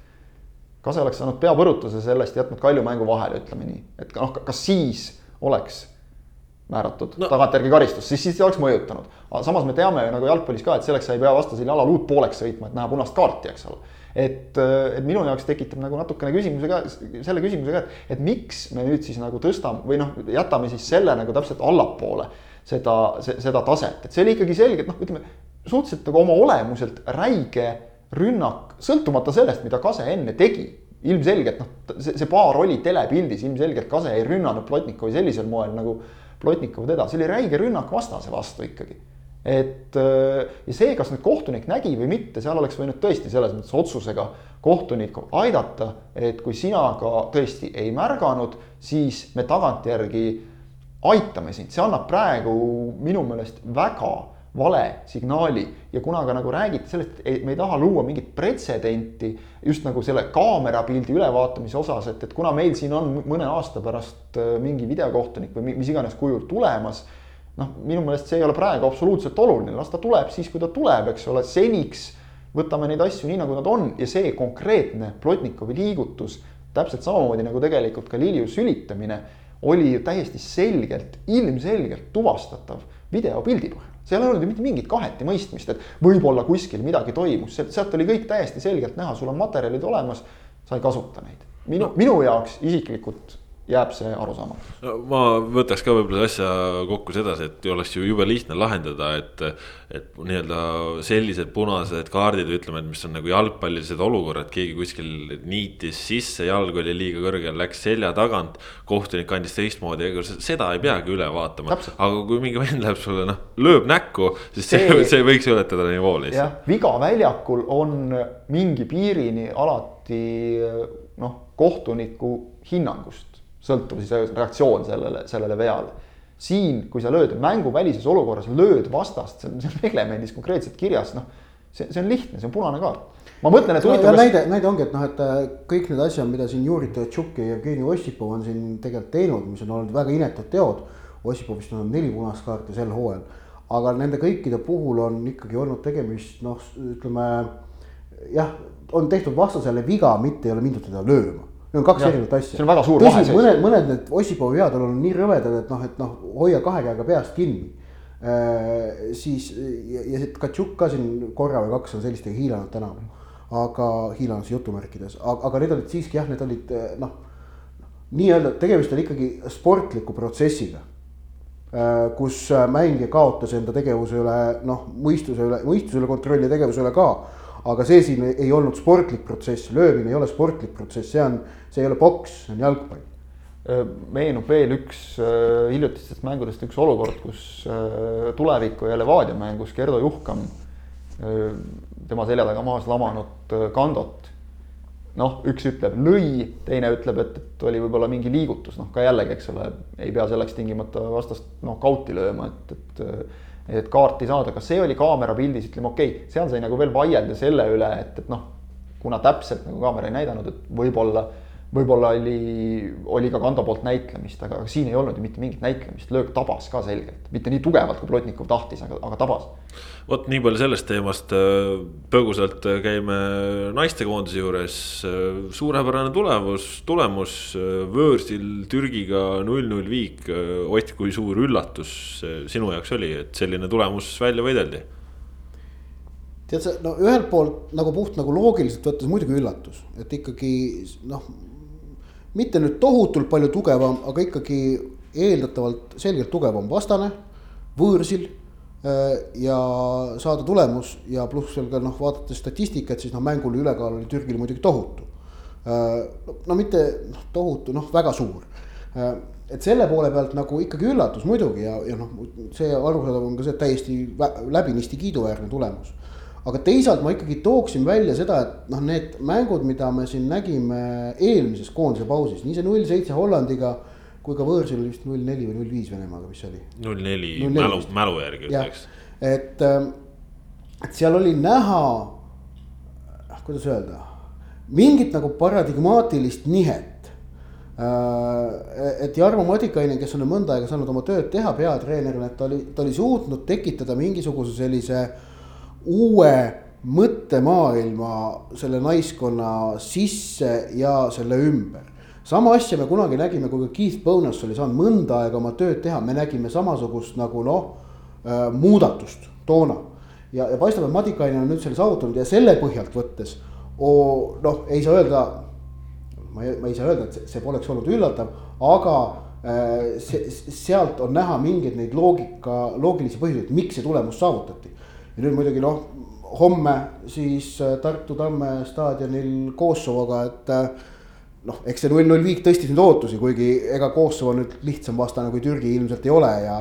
Kase oleks saanud peapõrutuse sellest, jätnud Kalju mängu vahele, ütleme nii, et noh, kas siis oleks määratud no. tagantjärgi karistus, siis, siis oleks mõjutanud. samas me teame ju nagu jalgpallis ka, et selleks sa ei pea vastasel jalal uutpooleks sõitma, et näha punast kaarti, eks ole. et, et minu jaoks tekitab nagu natukene küsimuse ka, selle küsimuse ka, et, et miks me nüüd siis nagu tõstame või noh, jätame siis selle nagu täpselt allapoole seda, seda taset, et see oli ikkagi selge, et noh, ütleme suhteliselt nagu oma olemuselt räige rünnak, sõltumata sellest, mida Kase enne tegi ilmselgelt noh, see, see paar oli telepildis, ilmselgelt Kase ei rünnanud Plotnikovi sellisel moel nagu Plotnikov teda, see oli räige rünnak vastase vastu ikkagi. et ja see, kas nüüd kohtunik nägi või mitte, seal oleks võinud tõesti selles mõttes otsusega kohtunikku aidata, et kui sina ka tõesti ei märganud, siis me tagantjärgi aitame sind, see annab praegu minu meelest väga vale signaali ja kuna ka nagu räägiti sellest, et me ei taha luua mingit pretsedenti just nagu selle kaamerapildi ülevaatamise osas, et, et kuna meil siin on mõne aasta pärast äh, mingi videokohtunik või mis iganes kujul tulemas, noh, minu meelest see ei ole praegu absoluutselt oluline, las ta tuleb siis, kui ta tuleb, eks ole, seniks võtame neid asju nii, nagu nad on ja see konkreetne Plotnikovi liigutus, täpselt samamoodi nagu tegelikult ka Lilju sülitamine oli ju täiesti selgelt, ilmselgelt tuvastatav videopildi põhjal. Seal ei olnud ju mitte mingit kahetimõistmist, et võib-olla kuskil midagi toimus, sealt oli kõik täiesti selgelt näha, sul on materjalid olemas, sa ei kasuta neid. minu, minu jaoks isiklikult jääb see arusaamatuks ma võtaks ka võib-olla asja kokku sedasi, et oleks ju jube lihtne lahendada, et, et nii-öelda sellised punased kaardid, ütleme, et mis on nagu jalgpallilised olukorrad, keegi kuskil niitis sisse, jalg oli liiga kõrgel, läks selja tagant. kohtunik andis teistmoodi, ega seda ei peagi üle vaatama, aga kui mingi vend läheb sulle noh, lööb näkku, siis see, see, see võiks ületada nivoo lihtsalt. viga väljakul on mingi piirini alati noh, kohtuniku hinnangust sõltub siis reaktsioon sellele, sellele veale. siin, kui sa lööd mänguvälises olukorras, lööd vastast, see on, see on reglemendis konkreetselt kirjas, noh. see, see on lihtne, see on punane kaart. ma mõtlen, et huvitav kas.... näide, näide ongi, et noh, et äh, kõik need asjad, mida siin Juri Tšuk ja Jevgeni Ossipov on siin tegelikult teinud, mis on olnud väga inetud teod. Ossipovist on neli punast kaarti sel hooajal, aga nende kõikide puhul on ikkagi olnud tegemist noh, ütleme jah, on tehtud vastasele viga, mitte ei ole mindud teda lööma Need on kaks erinevat asja. see on väga suur vahe. mõned, mõned need Ossipovi vead on olnud nii rõvedad, et noh, et noh, hoia kahe käega peast kinni äh,. siis ja, ja see Katšuk ka siin korra või kaks on sellistega hiilanud tänavu. aga hiilanud jutumärkides, aga need olid siiski jah, need olid äh, noh. nii-öelda tegemist oli ikkagi sportliku protsessiga äh,. kus mängija kaotas enda tegevuse üle noh, mõistuse üle, mõistuse üle kontrolli ja tegevuse üle ka aga see siin ei olnud sportlik protsess, löömine ei ole sportlik protsess, see on, see ei ole poks, see on jalgpall. meenub veel üks hiljutistest mängudest üks olukord, kus tuleviku ja Levadia mängus Gerdo Juhkam tema selja taga maas lamanud Kandot. noh, üks ütleb lõi, teine ütleb, et, et oli võib-olla mingi liigutus, noh ka jällegi, eks ole, ei pea selleks tingimata vastast noh, kauti lööma, et, et et kaarti saada, kas see oli kaamera pildis, ütleme okei okay,, seal sai nagu veel vaielda selle üle, et, et noh, kuna täpselt nagu kaamera ei näidanud, et võib-olla võib-olla oli, oli ka Kando poolt näitlemist, aga siin ei olnud ju mitte mingit näitlemist, löök tabas ka selgelt, mitte nii tugevalt, kui Plotnikov tahtis, aga, aga tabas. vot nii palju sellest teemast, põgusalt käime naistekoondise juures, suurepärane tulemus, tulemus võõrsil Türgiga null-null viik. Ott, kui suur üllatus sinu jaoks oli, et selline tulemus välja võideldi? tead sa, no ühelt poolt nagu puht nagu loogiliselt võttes muidugi üllatus, et ikkagi noh mitte nüüd tohutult palju tugevam, aga ikkagi eeldatavalt selgelt tugevam vastane, võõrsil äh, ja saada tulemus ja pluss veel ka noh, vaadates statistikat, siis noh, mängul ülekaal oli Türgil muidugi tohutu. Äh, no mitte noh, tohutu, noh, väga suur. Äh, et selle poole pealt nagu ikkagi üllatus muidugi ja, ja noh, see arusaadav on ka see täiesti läbinisti kiiduväärne tulemus aga teisalt ma ikkagi tooksin välja seda, et noh, need mängud, mida me siin nägime eelmises koondise pausis, nii see null seitse Hollandiga kui ka võõrsil oli vist null neli või null viis Venemaaga, mis see oli? null neli, mälu, mälu järgi ütleks. et, ähm, et seal oli näha, kuidas öelda, mingit nagu paradigmaatilist nihet äh, et Jarmo Madikainen, kes on mõnda aega saanud oma tööd teha peatreenerina, et ta oli, ta oli suutnud tekitada mingisuguse sellise uue mõttemaailma selle naiskonna sisse ja selle ümber. sama asja me kunagi nägime, kui ka Keith Bonas oli saanud mõnda aega oma tööd teha, me nägime samasugust nagu noh äh,, muudatust toona. ja, ja paistab, et Madikainen on nüüd selle saavutanud ja selle põhjalt võttes noh, ei saa öelda. ma ei, ma ei saa öelda, et see, see poleks olnud üllatav, aga äh, see, sealt on näha mingeid neid loogika, loogilisi põhjuseid, miks see tulemus saavutati ja nüüd muidugi noh, homme siis Tartu Tamme staadionil Kosovoga, et noh, eks see null-null viik tõstis nüüd ootusi, kuigi ega Kosovo nüüd lihtsam vastane kui Türgi ilmselt ei ole ja,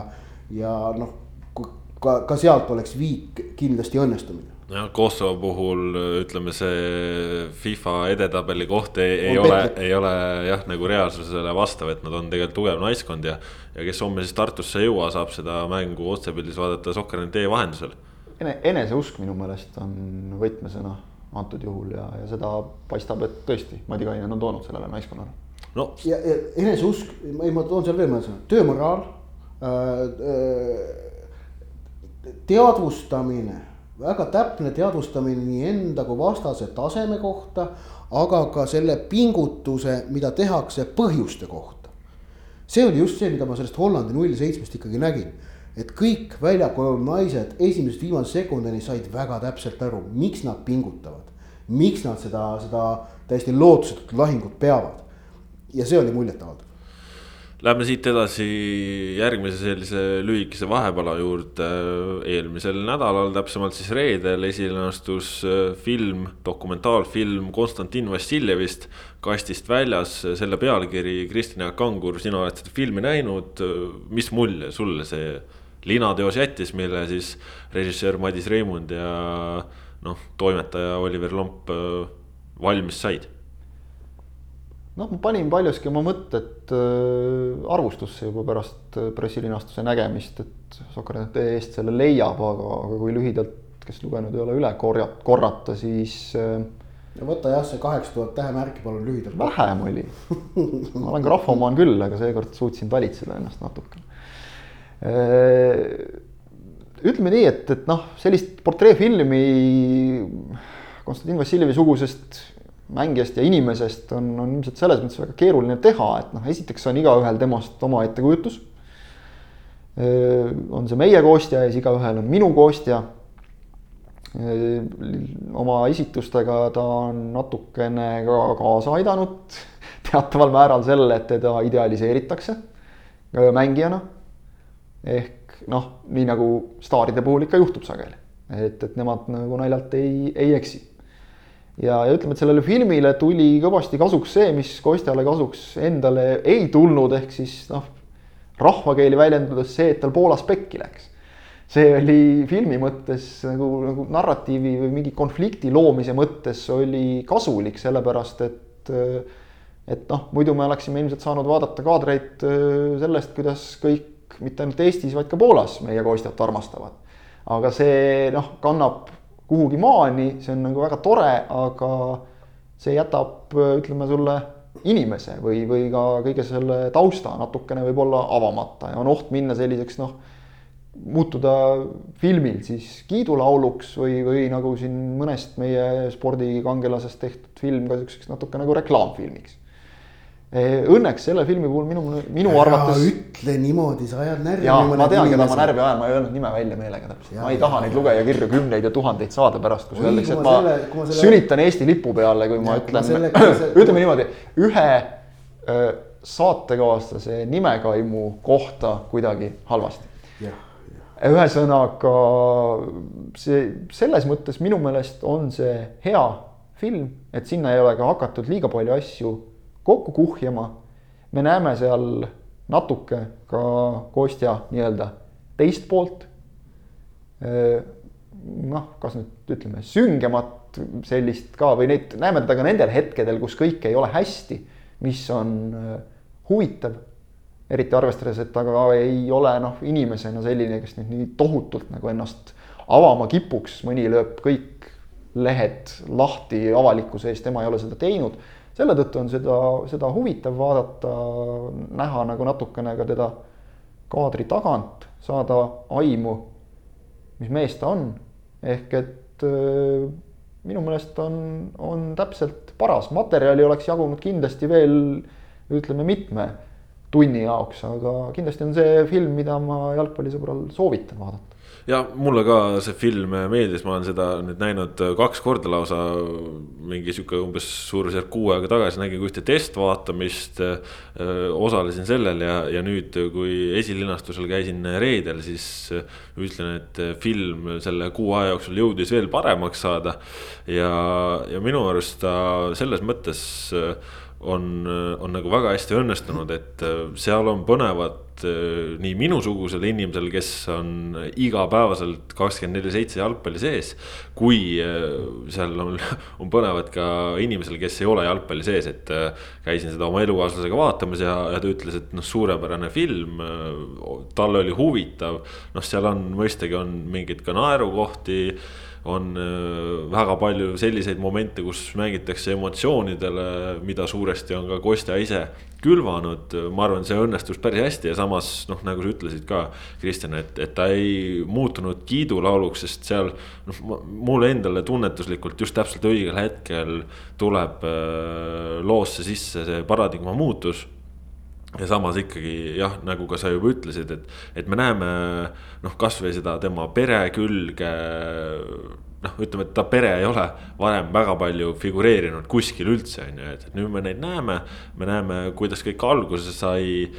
ja noh, ka, ka sealt oleks viik kindlasti õnnestumine jah, Kosovo puhul ütleme, see FIFA edetabeli koht ei, ei ole, ei ole jah, nagu reaalsusele vastav, et nad on tegelikult tugev naiskond ja. ja kes homme siis Tartusse ei jõua, saab seda mängu otsepildis vaadata Soccer.ee vahendusel. Ene-, eneseusk minu meelest on võtmesõna antud juhul ja, ja seda paistab, et tõesti Madi Kainen on toonud sellele naiskonnale. no ja, ja eneseusk, ei ma toon seal veel mõne sõna, töömoraal äh,. Äh, teadvustamine, väga täpne teadvustamine nii enda kui vastase taseme kohta, aga ka selle pingutuse, mida tehakse põhjuste kohta. see oli just see, mida ma sellest Hollandi null seitsmest ikkagi nägin et kõik väljakul naised esimesest viimase sekundini said väga täpselt aru, miks nad pingutavad. miks nad seda, seda täiesti lootusetut lahingut peavad. ja see oli muljetavaldav. Lähme siit edasi järgmise sellise lühikese vahepala juurde. eelmisel nädalal, täpsemalt siis reedel esile astus äh, film, dokumentaalfilm Konstantin Vassiljevist kastist väljas. selle pealkiri Kristina Kangur, sina oled seda filmi näinud, mis mulje sulle see linateos jättis, mille siis režissöör Madis Reimund ja noh, toimetaja Oliver Lomp äh, valmis said. Noh, ma panin paljuski oma mõtted äh, arvustusse juba pärast äh, pressilinastuse nägemist, et Sokratee eest selle leiab, aga, aga kui lühidalt, kes lugenud ei ole, üle korja-, korrata, siis no võta jah, see kaheksa tuhat tähemärki palun lühidalt. vähem oli. Ma olen grahvomaan küll, aga seekord suutsin talitseda ennast natukene Äh, ütleme nii, et, et noh, sellist portreefilmi Konstantin Vassiljevi sugusest mängijast ja inimesest on, on ilmselt selles mõttes väga keeruline teha, et noh, esiteks on igaühel temast oma ettekujutus. Äh, on see meie koostja ja siis igaühel on minu koostja. Äh, oma esitustega ta on natukene ka kaasa aidanud teataval määral sellele, et teda idealiseeritakse mängijana ehk noh, nii nagu staaride puhul ikka juhtub sageli, et, et nemad nagu naljalt ei, ei eksi. ja, ja ütleme, et sellele filmile tuli kõvasti kasuks see, mis Kostjale kasuks endale ei tulnud, ehk siis noh, rahvakeeli väljendades see, et tal Poolas pekki läks. see oli filmi mõttes nagu, nagu narratiivi või mingi konflikti loomise mõttes oli kasulik, sellepärast et et noh, muidu me oleksime ilmselt saanud vaadata kaadreid sellest, kuidas kõik mitte ainult Eestis, vaid ka Poolas meie koostajat armastavad. aga see noh, kannab kuhugi maani, see on nagu väga tore, aga see jätab, ütleme sulle, inimese või, või ka kõige selle tausta natukene võib-olla avamata ja on oht minna selliseks noh, muutuda filmil siis kiidulauluks või, või nagu siin mõnest meie spordikangelasest tehtud film ka siukseks natuke nagu reklaamfilmiks õnneks selle filmi puhul minu, minu ära arvates. ütle niimoodi, sa ajad närvi. ja ma tean, keda ma närvi ajan, ma ei öelnud nime välja meelega täpselt, ma ei taha neid lugejakirju kümneid ja tuhandeid saada pärast, kus öeldakse, et ma, selle, ma selle... sülitan Eesti lipu peale, kui ja, ma ütlen, selle... ütleme niimoodi, ühe öö, saatekaaslase nimekaimu kohta kuidagi halvasti. ühesõnaga see selles mõttes minu meelest on see hea film, et sinna ei ole ka hakatud liiga palju asju kokku kuhjama. me näeme seal natuke ka Kostja nii-öelda teist poolt. noh, kas nüüd ütleme süngemat sellist ka või neid, näeme teda ka nendel hetkedel, kus kõik ei ole hästi, mis on huvitav. eriti arvestades, et ta ka ei ole noh, inimesena selline, kes nüüd nii tohutult nagu ennast avama kipuks, mõni lööb kõik lehed lahti avalikkuse ees, tema ei ole seda teinud selle tõttu on seda, seda huvitav vaadata, näha nagu natukene ka teda kaadri tagant, saada aimu, mis mees ta on. ehk et minu meelest on, on täpselt paras, materjali oleks jagunud kindlasti veel ütleme mitme tunni jaoks, aga kindlasti on see film, mida ma jalgpallisõbral soovitan vaadata ja mulle ka see film meeldis, ma olen seda nüüd näinud kaks korda lausa. mingi sihuke umbes suurusjärk kuu aega tagasi nägin ühte testvaatamist. osalesin sellel ja, ja nüüd, kui esilinastusel käisin reedel, siis ütlen, et film selle kuu aja jooksul jõudis veel paremaks saada. ja, ja minu arust ta selles mõttes on, on nagu väga hästi õnnestunud, et seal on põnevad Äh, nii minusugusel inimesel, kes on igapäevaselt kakskümmend neli seitse jalgpalli sees. kui äh, seal on, on põnevad ka inimesel, kes ei ole jalgpalli sees, et äh, käisin seda oma elukaaslasega vaatamas ja, ja ta ütles, et noh, suurepärane film. tal oli huvitav, noh, seal on mõistagi on mingeid ka naerukohti on väga palju selliseid momente, kus mängitakse emotsioonidele, mida suuresti on ka Kostja ise külvanud, ma arvan, see õnnestus päris hästi ja samas noh, nagu sa ütlesid ka, Kristjan, et, et ta ei muutunud kiidulauluks, sest seal noh, mulle endale tunnetuslikult just täpselt õigel hetkel tuleb äh, loosse sisse see paradigma muutus ja samas ikkagi jah, nagu ka sa juba ütlesid, et, et me näeme noh, kasvõi seda tema pere külge noh, ütleme, et ta pere ei ole varem väga palju figureerinud kuskil üldse, on ju, et nüüd me neid näeme. me näeme, kuidas kõik alguse sai.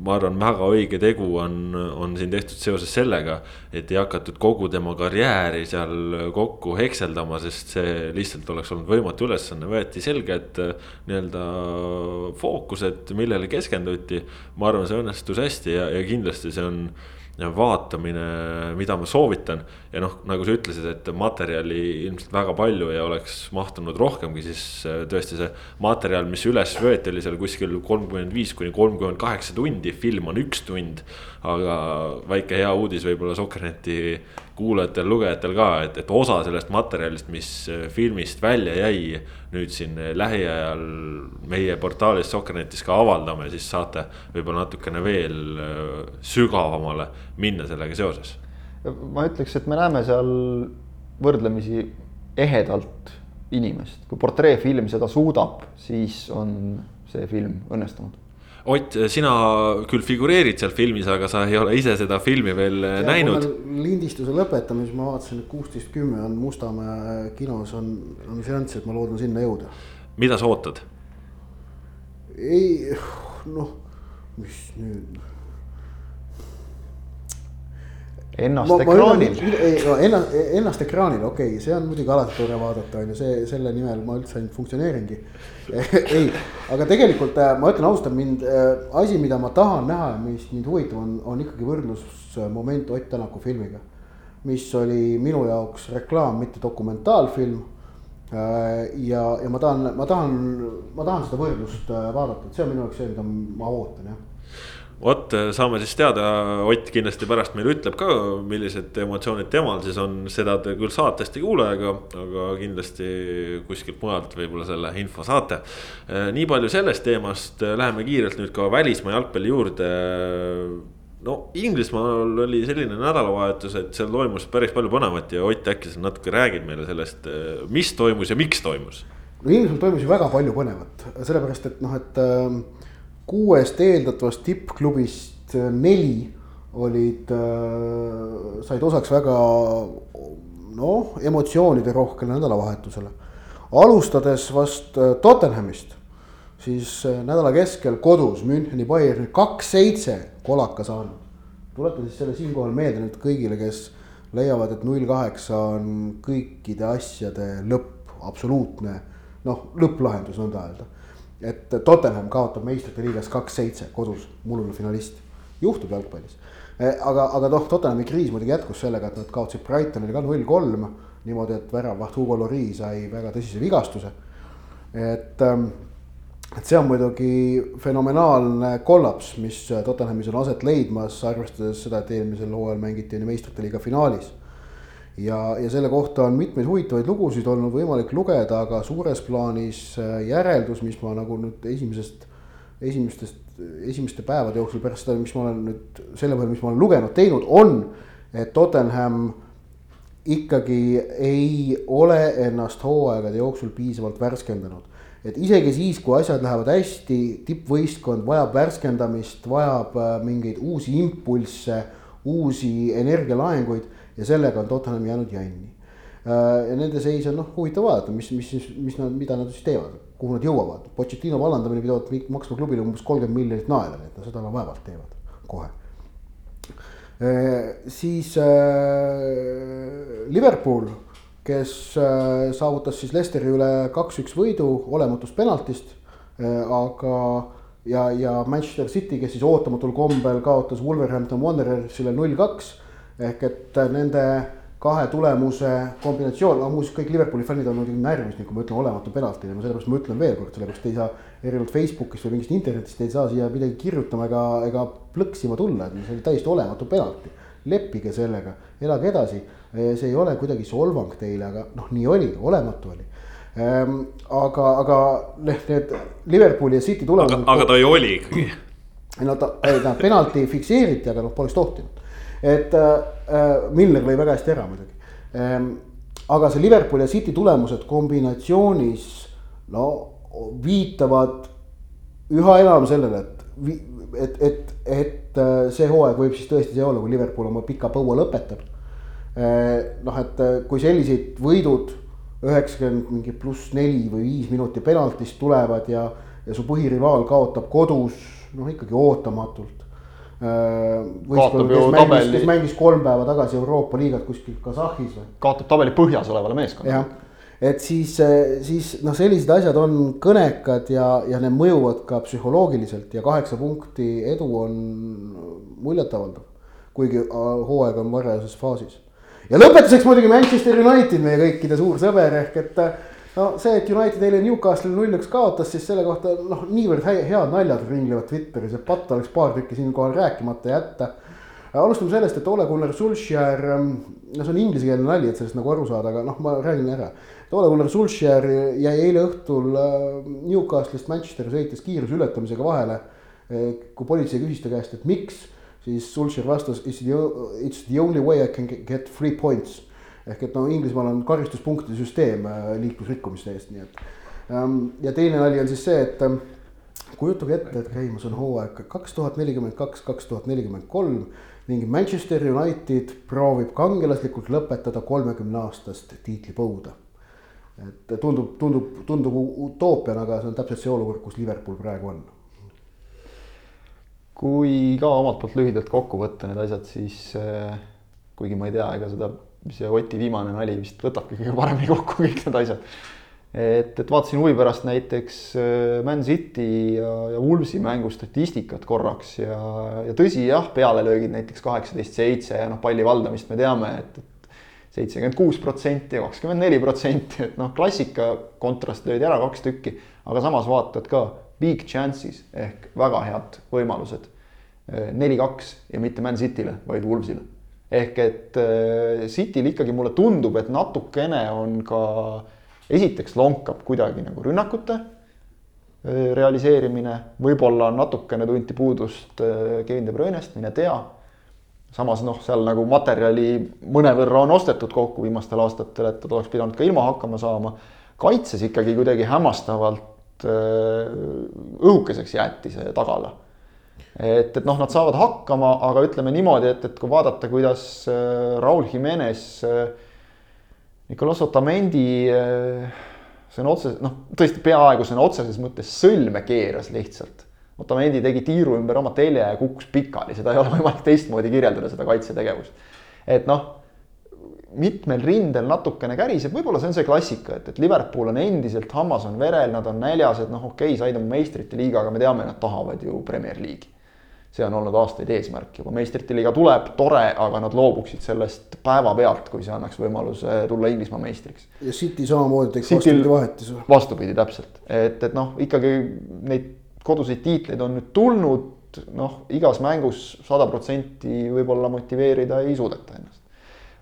Ma arvan, väga õige tegu on, on siin tehtud seoses sellega, et ei hakatud kogu tema karjääri seal kokku hekseldama, sest see lihtsalt oleks olnud võimatu ülesanne, võeti selged nii-öelda fookused, millele keskenduti. ma arvan, see õnnestus hästi ja, ja kindlasti see on vaatamine, mida ma soovitan. ja noh, nagu sa ütlesid, et materjali ilmselt väga palju ja oleks mahtunud rohkemgi, siis äh, tõesti see materjal, mis üles võeti, oli seal kuskil kolmkümmend viis kuni kolmkümmend kaheksa tundi, film on üks tund. aga väike hea uudis võib-olla Sokkerneti kuulajatel, lugejatel ka, et, et osa sellest materjalist, mis äh, filmist välja jäi. nüüd siin äh, lähiajal meie portaalis Soccernetis ka avaldame, siis saate võib-olla natukene veel äh, sügavamale minna sellega seoses. ma ütleks, et me näeme seal võrdlemisi ehedalt inimest, kui portreefilm seda suudab, siis on see film õnnestunud Ott, sina küll figureerid seal filmis, aga sa ei ole ise seda filmi veel ja, näinud. lindistuse lõpetamisel ma vaatasin, et kuusteist kümme on Mustamäe kinos on, on seanss, et ma loodan sinna jõuda. mida sa ootad? Ei, noh, mis nüüd ennast ma, ekraanil. ei no ennast, ennast ekraanil, okei okay,, see on muidugi alati tore vaadata, on ju, see, selle nimel ma üldse ainult funktsioneeringi ei, aga tegelikult äh, ma ütlen ausalt, mind äh, asi, mida ma tahan näha ja mis mind huvitab, on, on ikkagi võrdlusmoment Ott Tänaku filmiga. mis oli minu jaoks reklaam, mitte dokumentaalfilm. Äh, ja, ja ma tahan, ma tahan, ma tahan seda võrdlust vaadata, et see on minu jaoks see, mida ma ootan, jah vot saame siis teada, Ott kindlasti pärast meile ütleb ka, millised emotsioonid temal siis on, seda te küll saatest ei kuule, aga, aga kindlasti kuskilt mujalt võib-olla selle info saate. nii palju sellest teemast, läheme kiirelt nüüd ka välismaa jalgpalli juurde. No Inglismaal oli selline nädalavahetus, et seal toimus päris palju põnevat ja Ott äkki sa natuke räägid meile sellest, mis toimus ja miks toimus? no Inglismaal toimus ju väga palju põnevat, sellepärast et noh, et äh, kuuest eeldatavast tippklubist äh, neli olid äh,, said osaks väga noh, emotsioonide rohkele nädalavahetusele. alustades vast äh, Tottenhamist, siis äh, nädala keskel kodus Müncheni Bayern kaks-seitse kolaka saanud. tuletan siis selle siinkohal meelde nüüd kõigile, kes leiavad, et null kaheksa on kõikide asjade lõpp, absoluutne noh, lõpplahendus nõnda öelda et Tottenham kaotab meistrite liigas kaks-seitse kodus, mullune finalist, juhtub jalgpallis. E, aga, aga noh, Tottenhami kriis muidugi jätkus sellega, et nad kaotasid Brightonile ka null-kolm. niimoodi, et väravaht Hugo Lloris sai väga tõsise vigastuse. et, ähm, et see on muidugi fenomenaalne kollaps, mis Tottenhamis on aset leidmas, arvestades seda, et eelmisel hooajal mängiti meistrite liiga finaalis ja, ja selle kohta on mitmeid huvitavaid lugusid olnud võimalik lugeda, aga suures plaanis äh, järeldus, mis ma nagu nüüd esimesest, esimestest, esimeste päevade jooksul pärast seda, mis ma olen nüüd selle põhjal, mis ma olen lugenud, teinud, on, et Tottenham ikkagi ei ole ennast hooaegade jooksul piisavalt värskendanud. Et isegi siis, kui asjad lähevad hästi, tippvõistkond vajab värskendamist, vajab äh, mingeid uusi impulsse uusi energialaenguid ja sellega on Tottenham jäänud jänni. ja nende seis on noh, huvitav vaadata, mis, mis, mis nad, mida nad siis teevad, kuhu nad jõuavad. Pochettino vallandamine pidavat maksma klubile umbes kolmkümmend miljonit naela, nii et no seda nad vaevalt teevad kohe siis äh, Liverpool, kes äh, saavutas siis Leicesteri üle kaks-üks võidu olematust penaltist äh,, aga ja, ja Manchester City, kes siis ootamatul kombel kaotas Wolverhampton Wanderersile null-kaks ehk et nende kahe tulemuse kombinatsioon, no muuseas kõik Liverpooli fännid on muidugi närvis, kui ma ütlen olematu penalti sellepärast ma ütlen veel kord, sellepärast ei saa erinevalt Facebookist või mingist internetist ei saa siia midagi kirjutama ega, ega plõksima tulla, et see oli täiesti olematu penalti. leppige sellega, elage edasi, see ei ole kuidagi solvang teile, aga noh, nii oli, olematu oli ehm,. aga, aga need Liverpooli ja City tulemused. aga ta ju oli ikkagi. no ta, ta penalti fikseeriti, aga noh, poleks tohtinud et äh, Milner lõi väga hästi ära muidugi ähm,. aga see Liverpooli ja City tulemused kombinatsioonis no viitavad üha enam sellele, et, et, et, et äh, see hooaeg võib siis tõesti see olla, kui Liverpool oma pika põua lõpetab äh,. Noh, et äh, kui sellised võidud üheksakümmend mingi pluss neli või viis minuti penaltist tulevad ja, ja su põhirivaal kaotab kodus noh, ikkagi ootamatult Äh, kaotab ju tabeli. kes mängis kolm päeva tagasi Euroopa liigat kuskil Kasahhis või? kaotab tabeli põhjas olevale meeskonnale. et siis, siis noh, sellised asjad on kõnekad ja, ja need mõjuvad ka psühholoogiliselt ja kaheksa punkti edu on muljetavaldav. kuigi äh, hooaeg on varajases faasis. Ja lõpetuseks muidugi Manchester United, meie kõikide suur sõber ehk et no see, et United eile Newcastle'i null-üks kaotas, siis selle kohta noh, niivõrd head naljad ringlevad Twitteris, et patt oleks paar tükki siinkohal rääkimata jätta. alustame sellest, et Ole Gunnar Solskjaer, ähm, no see on inglisekeelne nali, et sellest nagu aru saada, aga noh, ma räägin ära. Ole Gunnar Solskjaer jäi eile õhtul äh, Newcastle'ist Manchesteri sõites kiiruse ületamisega vahele. Äh, kui politsei küsis ta käest, et miks, siis Solskjaer vastas, it's the, it's the only way I can get three points ehk et no Inglismaal on karistuspunktide süsteem äh, liiklusrikkumiste eest, nii et. Ähm, ja teine nali on siis see, et ähm, kujutage ette, et käimas on hooaeg kaks tuhat nelikümmend kaks, kaks tuhat nelikümmend kolm ning Manchester United proovib kangelaslikult lõpetada kolmekümne aastast tiitlipõuda. et tundub, tundub, tundub utoopiana, aga see on täpselt see olukord, kus Liverpool praegu on. Kui ka omalt poolt lühidalt kokku võtta need asjad, siis äh, kuigi ma ei tea, ega seda see Oti viimane nali vist võtabki kõige paremini kokku kõik need asjad. et, et vaatasin huvi pärast näiteks äh, Man City ja, ja Wolvesi mängu statistikat korraks ja, ja tõsi, jah, pealelöögid näiteks kaheksateist, seitse ja noh, palli valdamist me teame, et, et seitsekümmend kuus protsenti ja kakskümmend neli protsenti, et noh, klassika kontrast löödi ära kaks tükki, aga samas vaatad ka big chances ehk väga head võimalused. Neli-kaks ja mitte Man City'le, vaid Wolvesile ehk et äh, Cityl ikkagi mulle tundub, et natukene on ka, esiteks lonkab kuidagi nagu rünnakute äh, realiseerimine, võib-olla natukene tunti puudust äh, Kevin De Bruyne'st, mine tea. samas noh, seal nagu materjali mõnevõrra on ostetud kokku viimastel aastatel, et ta oleks pidanud ka ilma hakkama saama. kaitses ikkagi kuidagi hämmastavalt õhukeseks jäeti see tagala et, et noh, nad saavad hakkama, aga ütleme niimoodi, et, et kui vaadata, kuidas äh, Raul Jimenez, äh, Nicolas Otamendi äh, sõna otseses, noh, tõesti peaaegu sõna otseses mõttes sõlme keeras lihtsalt. Otamendi tegi tiiru ümber oma telje ja kukkus pikali, seda ei ole võimalik teistmoodi kirjeldada, seda kaitsetegevust. et noh, mitmel rindel natukene käriseb, võib-olla see on see klassika, et, et Liverpool on endiselt, hammas on verel, nad on näljas, et noh, okei okay,, said oma meistrite liiga, aga me teame, nad tahavad ju Premier League'i see on olnud aastaid eesmärk juba, meistrite liiga tuleb, tore, aga nad loobuksid sellest päevapealt, kui see annaks võimaluse tulla Inglismaa meistriks. ja City samamoodi teeks vastupidi vahetuse. vastupidi, täpselt, et, et noh, ikkagi neid koduseid tiitleid on nüüd tulnud, noh, igas mängus sada protsenti võib-olla motiveerida ei suudeta ennast.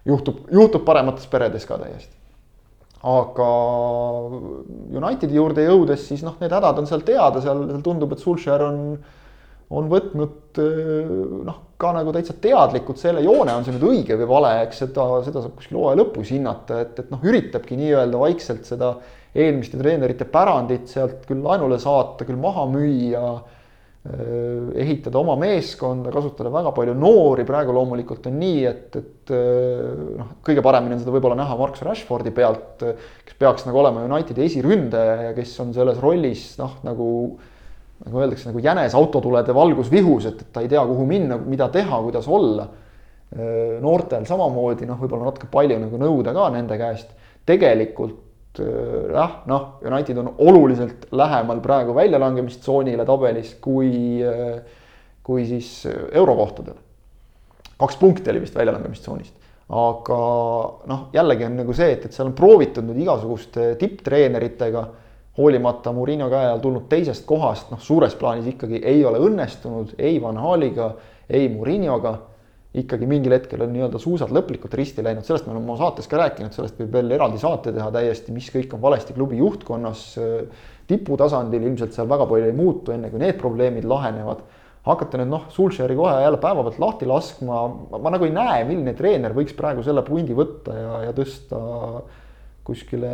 Juhtub, juhtub paremates peredes ka täiesti aga Unitedi juurde jõudes, siis noh, need hädad on seal teada, seal, seal tundub, et Sulcher on on võtnud eh, noh, ka nagu täitsa teadlikult selle joone, on see nüüd õige või vale, eks seda, seda saab kuskil hooaja lõpus hinnata, et, et noh, üritabki nii-öelda vaikselt seda eelmiste treenerite pärandit sealt küll laenule saata, küll maha müüa. Ehitada oma meeskonda, kasutada väga palju noori, praegu loomulikult on nii, et, et noh, kõige paremini on seda võib-olla näha Marcus Rashfordi pealt, kes peaks nagu olema Unitedi esiründaja ja kes on selles rollis noh, nagu nagu öeldakse, nagu jänes autotulede valgusvihus, et, et ta ei tea, kuhu minna, mida teha, kuidas olla. noortel samamoodi noh, võib-olla natuke palju nagu nõuda ka nende käest. tegelikult Äh, jah, noh, United on oluliselt lähemal praegu väljalangemistsoonile tabelis kui, äh, kui siis eurokohtadel. kaks punkti oli vist väljalangemistsoonist, aga noh, jällegi on nagu see, et, et seal on proovitud nüüd igasuguste tipptreeneritega, hoolimata Murillo käe all tulnud teisest kohast, noh, suures plaanis ikkagi ei ole õnnestunud ei Van Haliga, ei Murilloga ikkagi mingil hetkel on nii-öelda suusad lõplikult risti läinud, sellest me oleme oma saates ka rääkinud, sellest võib veel eraldi saate teha täiesti, mis kõik on valesti klubi juhtkonnas. tiputasandil ilmselt seal väga palju ei muutu, enne kui need probleemid lahenevad. hakata nüüd noh, Sulcheri kohe jälle päevapealt lahti laskma, ma nagu ei näe, milline treener võiks praegu selle pundi võtta ja, ja tõsta kuskile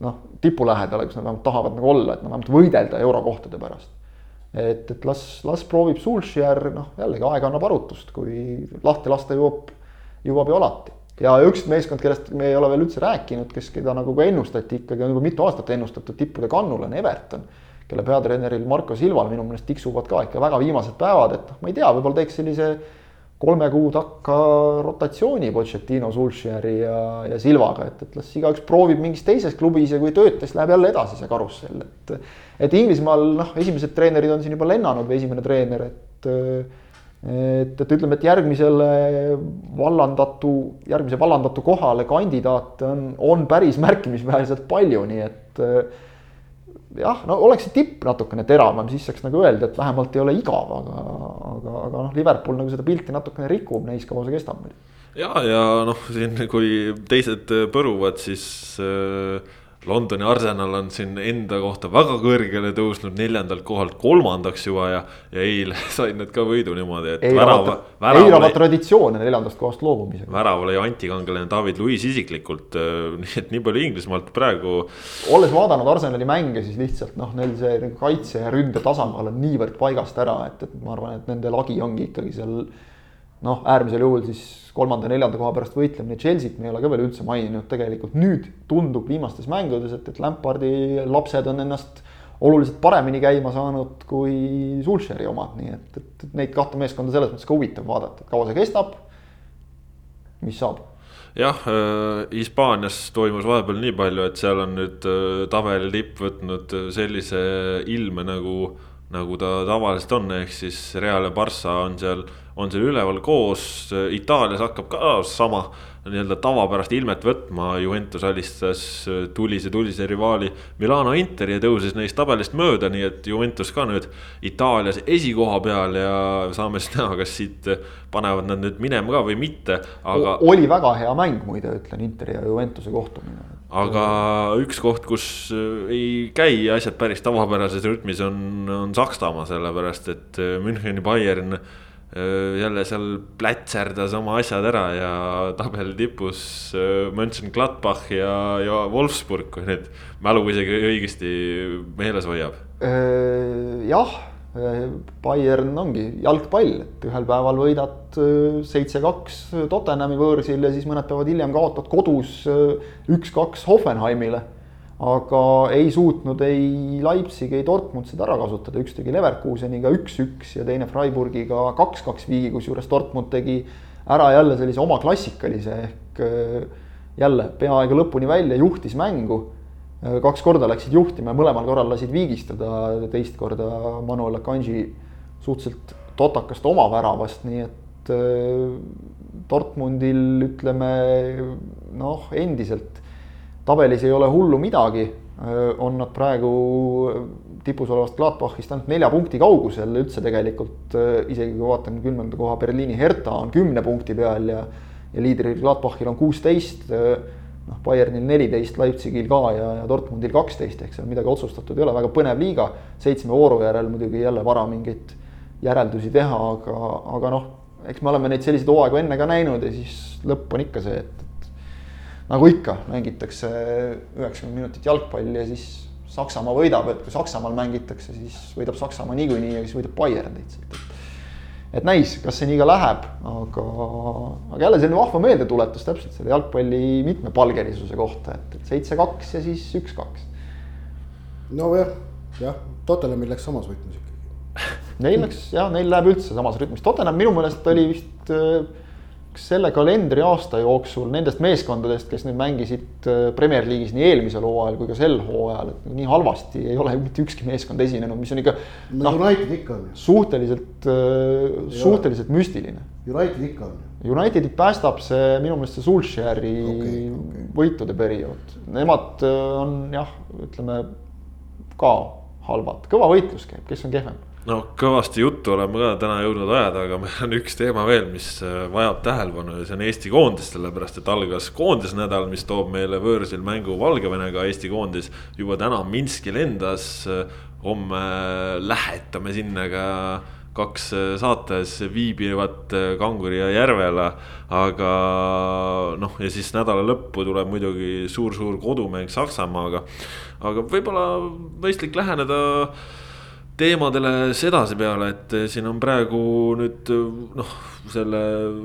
noh, tipu lähedale, kus nad vähemalt tahavad nagu olla, et nad vähemalt võidelda eurokohtade pärast et, et las, las proovib Sulšjär, noh jällegi aeg annab arutust, kui lahti lasta jõuab, jõuab ju alati. ja üks meeskond, kellest me ei ole veel üldse rääkinud, kes, keda nagu ka ennustati ikkagi on juba mitu aastat ennustatud tippude kannul on Everton. kelle peatreeneril Marko Silval minu meelest tiksuvad ka ikka väga viimased päevad, et noh, ma ei tea, võib-olla teeks sellise kolme kuu takka rotatsiooni Pochettino, Sulšeri ja, ja Silvaga, et, et las igaüks proovib mingis teises klubis ja kui ei tööta, siis läheb jälle edasi see karussell, et. et Inglismaal noh, esimesed treenerid on siin juba lennanud või esimene treener, et. et, et ütleme, et järgmisele vallandatu, järgmise vallandatu kohale kandidaate on, on päris märkimisväärselt palju, nii et jah, no oleks see tipp natukene teravam, siis saaks nagu öelda, et vähemalt ei ole igav, aga, aga, aga noh, Liverpool nagu seda pilti natukene rikub, näis kaua see kestab muidugi. ja, ja noh, siin kui teised põruvad, siis äh Londoni Arsenal on siin enda kohta väga kõrgele tõusnud neljandalt kohalt kolmandaks juba ja, ja eile said nad ka võidu niimoodi, et. eirava, eirava traditsioone neljandast kohast loobumisega. värav oli antikangelane David Luiz isiklikult, nii et nii palju Inglismaalt praegu. olles vaadanud Arsenali mänge, siis lihtsalt noh, neil see kaitse ja ründe tasakaal on niivõrd paigast ära, et, et ma arvan, et nende lagi ongi ikkagi seal noh, äärmisel juhul siis kolmanda-neljanda koha pärast võitlemine, Chelsea't me ei ole ka veel üldse maininud, tegelikult nüüd tundub viimastes mängudes, et, et Lampardi lapsed on ennast oluliselt paremini käima saanud kui Sulcheri omad, nii et, et, neid kahte meeskonda selles mõttes ka huvitav vaadata, et kaua see kestab, mis saab? Jah äh,, Hispaanias toimus vahepeal nii palju, et seal on nüüd äh, tabeli tipp võtnud sellise ilme nagu, nagu ta tavaliselt on, ehk siis Real ja Barca on seal on seal üleval koos, Itaalias hakkab ka sama nii-öelda tavapärast ilmet võtma, Juventus alistas tulise, tulise rivaali Milano Interi ja tõusis neist tabelist mööda, nii et Juventus ka nüüd Itaalias esikoha peal ja saame siis näha, kas siit panevad nad nüüd minema ka või mitte, aga. oli väga hea mäng muide, ütlen Interi ja Juventuse kohtumine. aga üks koht, kus ei käi asjad päris tavapärases rütmis, on, on Saksamaa, sellepärast et Müncheni Bayern jälle seal plätserdas oma asjad ära ja tabeli tipus Mönchengladbach ja, ja Wolfsburg, kui nüüd mälu isegi õigesti meeles hoiab. Jah, Bayern ongi jalgpall, et ühel päeval võidad seitse-kaks Tottenhami võõrsil ja siis mõned päevad hiljem kaotad kodus üks-kaks Hoffenheimile aga ei suutnud ei Leipzig, ei Dortmund seda ära kasutada, üks tegi Leverkuseniga üks-üks ja teine Freiburgiga kaks-kaks viigi, kusjuures Dortmund tegi ära jälle sellise oma klassikalise ehk äh, jälle peaaegu lõpuni välja, juhtis mängu. Äh, kaks korda läksid juhtima ja mõlemal korral lasid viigistada, teist korda Manuel Akanji suhteliselt totakast oma väravast, nii et äh, Dortmundil ütleme noh, endiselt tabelis ei ole hullu midagi, on nad praegu tipus olevast Gladbachist ainult nelja punkti kaugusel üldse tegelikult, isegi kui vaatan kümnenda koha Berliini Hertha on kümne punkti peal ja ja liidril Gladbachil on kuusteist, noh, Bayernil neliteist, Leipzigil ka ja, ja Dortmundil kaksteist, ehk seal midagi otsustatud ei ole, väga põnev liiga. seitsme vooru järel muidugi jälle vara mingeid järeldusi teha, aga, aga noh, eks me oleme neid selliseid hooaegu enne ka näinud ja siis lõpp on ikka see, et nagu ikka, mängitakse üheksakümmend minutit jalgpalli ja siis Saksamaa võidab, et kui Saksamaal mängitakse, siis võidab Saksamaa niikuinii ja siis võidab Bayern lihtsalt, et et näis, kas see nii ka läheb, aga, aga jälle selline vahva meeldetuletus täpselt selle jalgpalli mitmepalgelisuse kohta, et, et seitse-kaks ja siis üks-kaks. nojah, jah, Tottenhamil läks samas võtmes ikkagi. Neil läks jah, neil läheb üldse samas rütmis, Tottenham minu meelest oli vist äh, selle kalendriaasta jooksul nendest meeskondadest, kes nüüd mängisid äh, Premier League'is nii eelmisel hooajal kui ka sel hooajal, et nii halvasti ei ole mitte ükski meeskond esinenud, mis on ikka. no United ikka on ju. suhteliselt, äh, suhteliselt müstiline. United ikka on ju. Unitedit päästab see minu meelest see Sulsheri okay, okay. võitude periood, nemad äh, on jah, ütleme ka halvad, kõva võitlus käib, kes on kehvem no kõvasti juttu oleme ka täna jõudnud ajada, aga meil on üks teema veel, mis äh, vajab tähelepanu ja see on Eesti koondis, sellepärast et algas koondisnädal, mis toob meile võõrsil mängu Valgevenega, Eesti koondis juba täna Minski lendas. homme lähetame sinna ka kaks saates viibivat Kanguri ja Järvela. aga noh, ja siis nädala lõppu tuleb muidugi suur-suur kodumäng Saksamaaga. aga võib-olla mõistlik läheneda teemadele sedasi peale, et siin on praegu nüüd noh, selle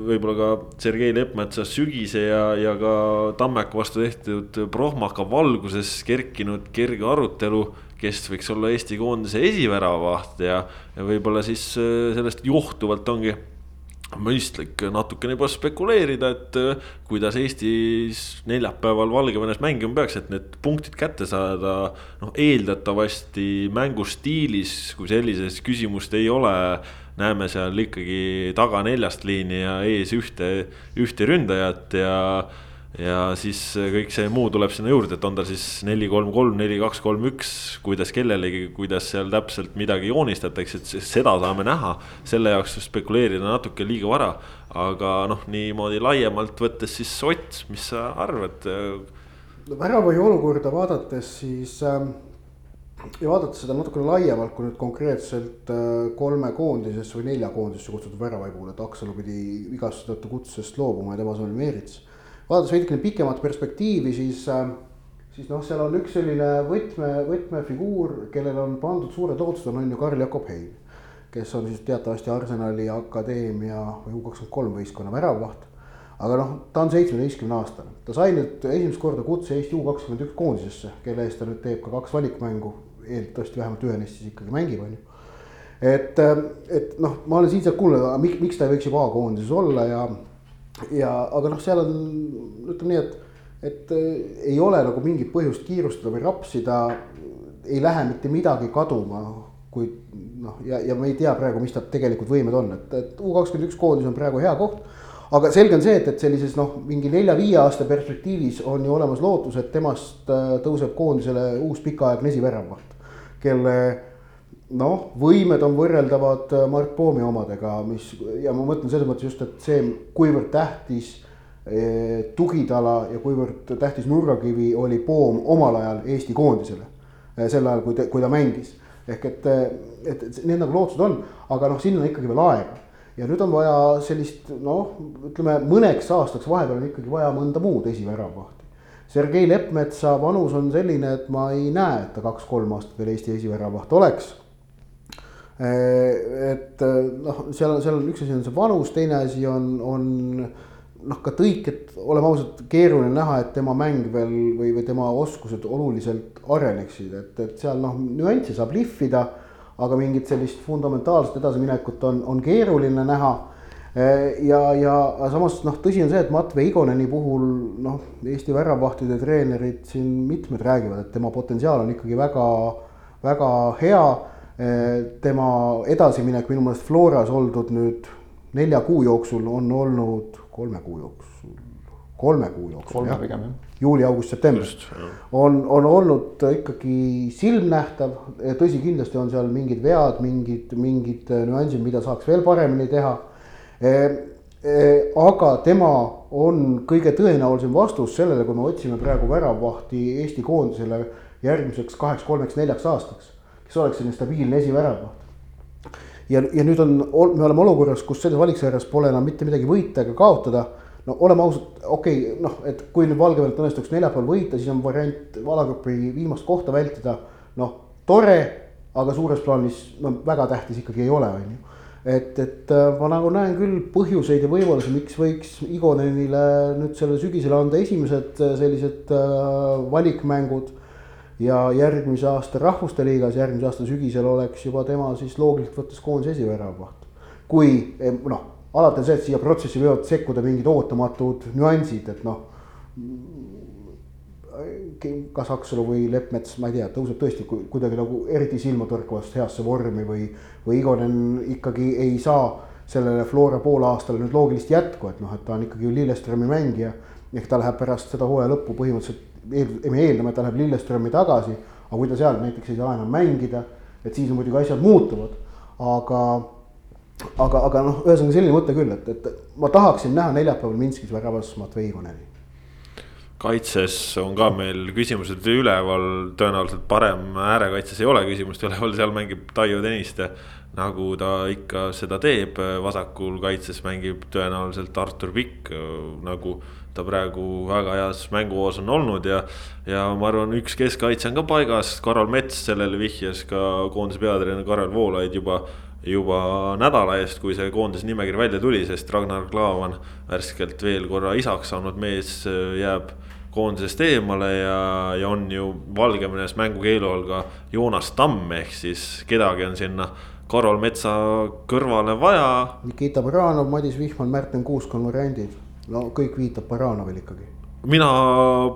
võib-olla ka Sergei Leppmetsa sügise ja, ja ka Tammeku vastu tehtud prohmaka valguses kerkinud kerge arutelu. kes võiks olla Eesti koondise esiväravaht ja, ja võib-olla siis sellest johtuvalt ongi mõistlik natukene juba spekuleerida, et äh, kuidas Eestis neljapäeval Valgevenes mängima peaks, et need punktid kätte saada. noh, eeldatavasti mängustiilis, kui sellises küsimust ei ole, näeme seal ikkagi taga neljast liini ja ees ühte, ühte ründajat ja ja siis kõik see muu tuleb sinna juurde, et on ta siis neli, kolm, kolm, neli, kaks, kolm, üks, kuidas kellelegi, kuidas seal täpselt midagi joonistatakse, et seda saame näha. selle jaoks spekuleerida natuke liiga vara, aga noh, niimoodi laiemalt võttes siis Ott, mis sa arvad? väravahi olukorda vaadates siis äh, ja vaadates seda natukene laiemalt, kui nüüd konkreetselt äh, kolme koondisesse või nelja koondisesse kutsutud väravahi puhul, et Aksalu pidi vigastuse tõttu kutsusest loobuma ja tema asemel Meerits vaadates veidikene pikemat perspektiivi, siis, äh, siis noh, seal on üks selline võtme, võtmefiguur, kellele on pandud suured ootused, on ju Karl-Jakob Hein. kes on siis teatavasti Arsenali akadeemia või U kakskümmend kolm võistkonna väravvaht. aga noh, ta on seitsmeteistkümne aastane, ta sai nüüd esimest korda kutse Eesti U kakskümmend üks koondisesse, kelle eest ta nüüd teeb ka kaks valikmängu. eeldatavasti vähemalt ühe neist siis ikkagi mängib, on ju et, et noh, ma olen siin-sealt kuulnud, miks ta ei võiks juba A-koondises olla ja ja, aga noh, seal on, ütleme nii, et, et äh, ei ole nagu mingit põhjust kiirustada või rapsida. ei lähe mitte midagi kaduma, kui noh, ja, ja me ei tea praegu, mis ta tegelikult võimed on, et, et U kakskümmend üks koondis on praegu hea koht. aga selge on see, et, et sellises noh, mingi nelja-viie aasta perspektiivis on ju olemas lootus, et temast äh, tõuseb koondisele uus pikaaegne esiväravaht, kelle noh, võimed on võrreldavad äh, Mart Poomi omadega, mis ja ma mõtlen selles mõttes just, et see, kuivõrd tähtis eh, tugitala ja kuivõrd tähtis nurgakivi oli Poom omal ajal Eesti koondisele eh,. sel ajal, kui ta, kui ta mängis. ehk et, et, et need nagu lootused on, aga noh, sinna on ikkagi veel aega. ja nüüd on vaja sellist noh, ütleme mõneks aastaks vahepeal on ikkagi vaja mõnda muud esiväravahti. Sergei Leppmetsa vanus on selline, et ma ei näe, et ta kaks-kolm aastat veel Eesti esiväravaht oleks Äh, et äh, noh, seal seal on üks asi on see vanus, teine asi on, on noh, ka tõik, et oleme ausad, keeruline näha, et tema mäng veel või, või tema oskused oluliselt areneksid, et, et seal noh, nüansse saab lihvida. aga mingit sellist fundamentaalset edasiminekut on, on keeruline näha. Äh, ja, ja samas noh, tõsi on see, et Matvei Igoneni puhul noh, Eesti väravahtide treenerid siin mitmed räägivad, et tema potentsiaal on ikkagi väga, väga hea tema edasiminek minu meelest Floras oldud nüüd nelja kuu jooksul on olnud kolme kuu jooksul, kolme kuu jooksul. kolme pigem jah. juuli, august, september on, on olnud ikkagi silmnähtav, tõsi, kindlasti on seal mingid vead, mingid, mingid nüansid, mida saaks veel paremini teha e,. E, aga tema on kõige tõenäolisem vastus sellele, kui me otsime praegu väravahti Eesti koondisele järgmiseks kaheks, kolmeks, neljaks aastaks kes oleks selline stabiilne esiväravaht. ja, ja nüüd on, me oleme olukorras, kus selles valiksarjas pole enam mitte midagi võita ega kaotada. no oleme ausad, okei okay,, noh, et kui nüüd Valgevenet õnnestuks neljapäeval võita, siis on variant alagrupi viimast kohta vältida noh, tore, aga suures plaanis no väga tähtis ikkagi ei ole, on ju et, et äh, ma nagu näen küll põhjuseid ja võimalusi, miks võiks Igonenile nüüd sellel sügisel anda esimesed äh, sellised äh, valikmängud. Ja järgmise aasta Rahvuste Liigas, järgmise aasta sügisel oleks juba tema siis loogiliselt võttes koondise esiväravaht. kui noh, alati on see, et siia protsessi võivad sekkuda mingid ootamatud nüansid, et noh kas Aksalu või Leppmets, ma ei tea, tõuseb tõesti kuidagi nagu eriti silmatorkavast heasse vormi või, või Igonen ikkagi ei saa sellele Flora poolaastale nüüd loogilist jätku, et noh, et ta on ikkagi ju Lilleströmi mängija. ehk ta läheb pärast seda hooaja lõppu põhimõtteliselt, me eeldame, et ta läheb Lilleströmi tagasi, aga kui ta seal näiteks ei saa enam mängida, et siis muidugi asjad muutuvad, aga aga, aga noh, ühesõnaga selline mõte küll, et, et ma tahaksin näha neljapäeval Minskis väravas Matvei Igoneni kaitses on ka meil küsimused üleval, tõenäoliselt parem äärekaitses ei ole küsimust üleval, seal mängib Taio Tõniste. nagu ta ikka seda teeb, vasakul kaitses mängib tõenäoliselt Artur Pikk, nagu ta praegu väga heas mänguhoos on olnud ja. ja ma arvan, üks keskkaitse on ka paigas, Karol Mets, sellele vihjas ka koondise peatreener Karel Voolaid juba juba nädala eest, kui see koondise nimekiri välja tuli, sest Ragnar Klavan, värskelt veel korra isaks saanud mees, jääb koondisest eemale ja, ja on ju Valgevenes mängukeelu all ka Joonas Tamm, ehk siis kedagi on sinna Karol Metsa kõrvale vaja. Nikita Baranov, Madis Vihman, Märten Kuusk on variandid, no kõik viitab Baranovile ikkagi mina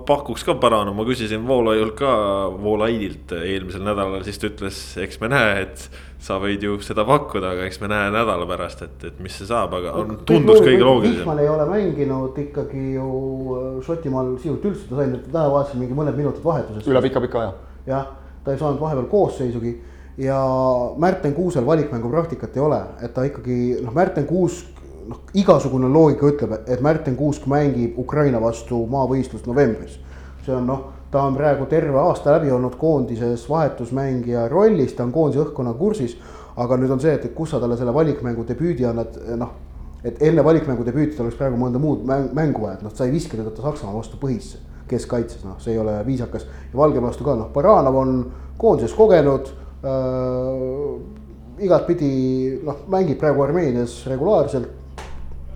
pakuks ka Barano, ma küsisin Voolaiult ka, Voolaidilt eelmisel nädalal, siis ta ütles, eks me näe, et sa võid ju seda pakkuda, aga eks me näe nädala pärast, et, et mis see saab, aga on, tundus kõige loogilisem. Vihman ei ole mänginud ikkagi ju äh, Šotimaal sisuliselt üldse, ta sai nüüd nädalavahetusel mingi mõned minutid vahetusest. üle pika-pika aja. jah, ta ei saanud vahepeal koosseisugi ja Märten Kuusel valikmängu praktikat ei ole, et ta ikkagi noh, Märten Kuusk noh, igasugune loogika ütleb, et Märten Kuusk mängib Ukraina vastu maavõistlust novembris. see on noh, ta on praegu terve aasta läbi olnud koondises vahetusmängija rollis, ta on koondise õhkkonna kursis. aga nüüd on see, et, et kus sa talle selle valikmängu debüüdi annad, noh. et enne valikmängu debüüti oleks praegu mõnda muud mängu vaja, et noh, sa ei viska teda Saksamaa vastu põhisse, keskkaitses, noh, see ei ole viisakas. ja Valgevene vastu ka, noh, Baranov on koondises kogenud äh, igatpidi noh, mängib praegu Armeenias regulaarselt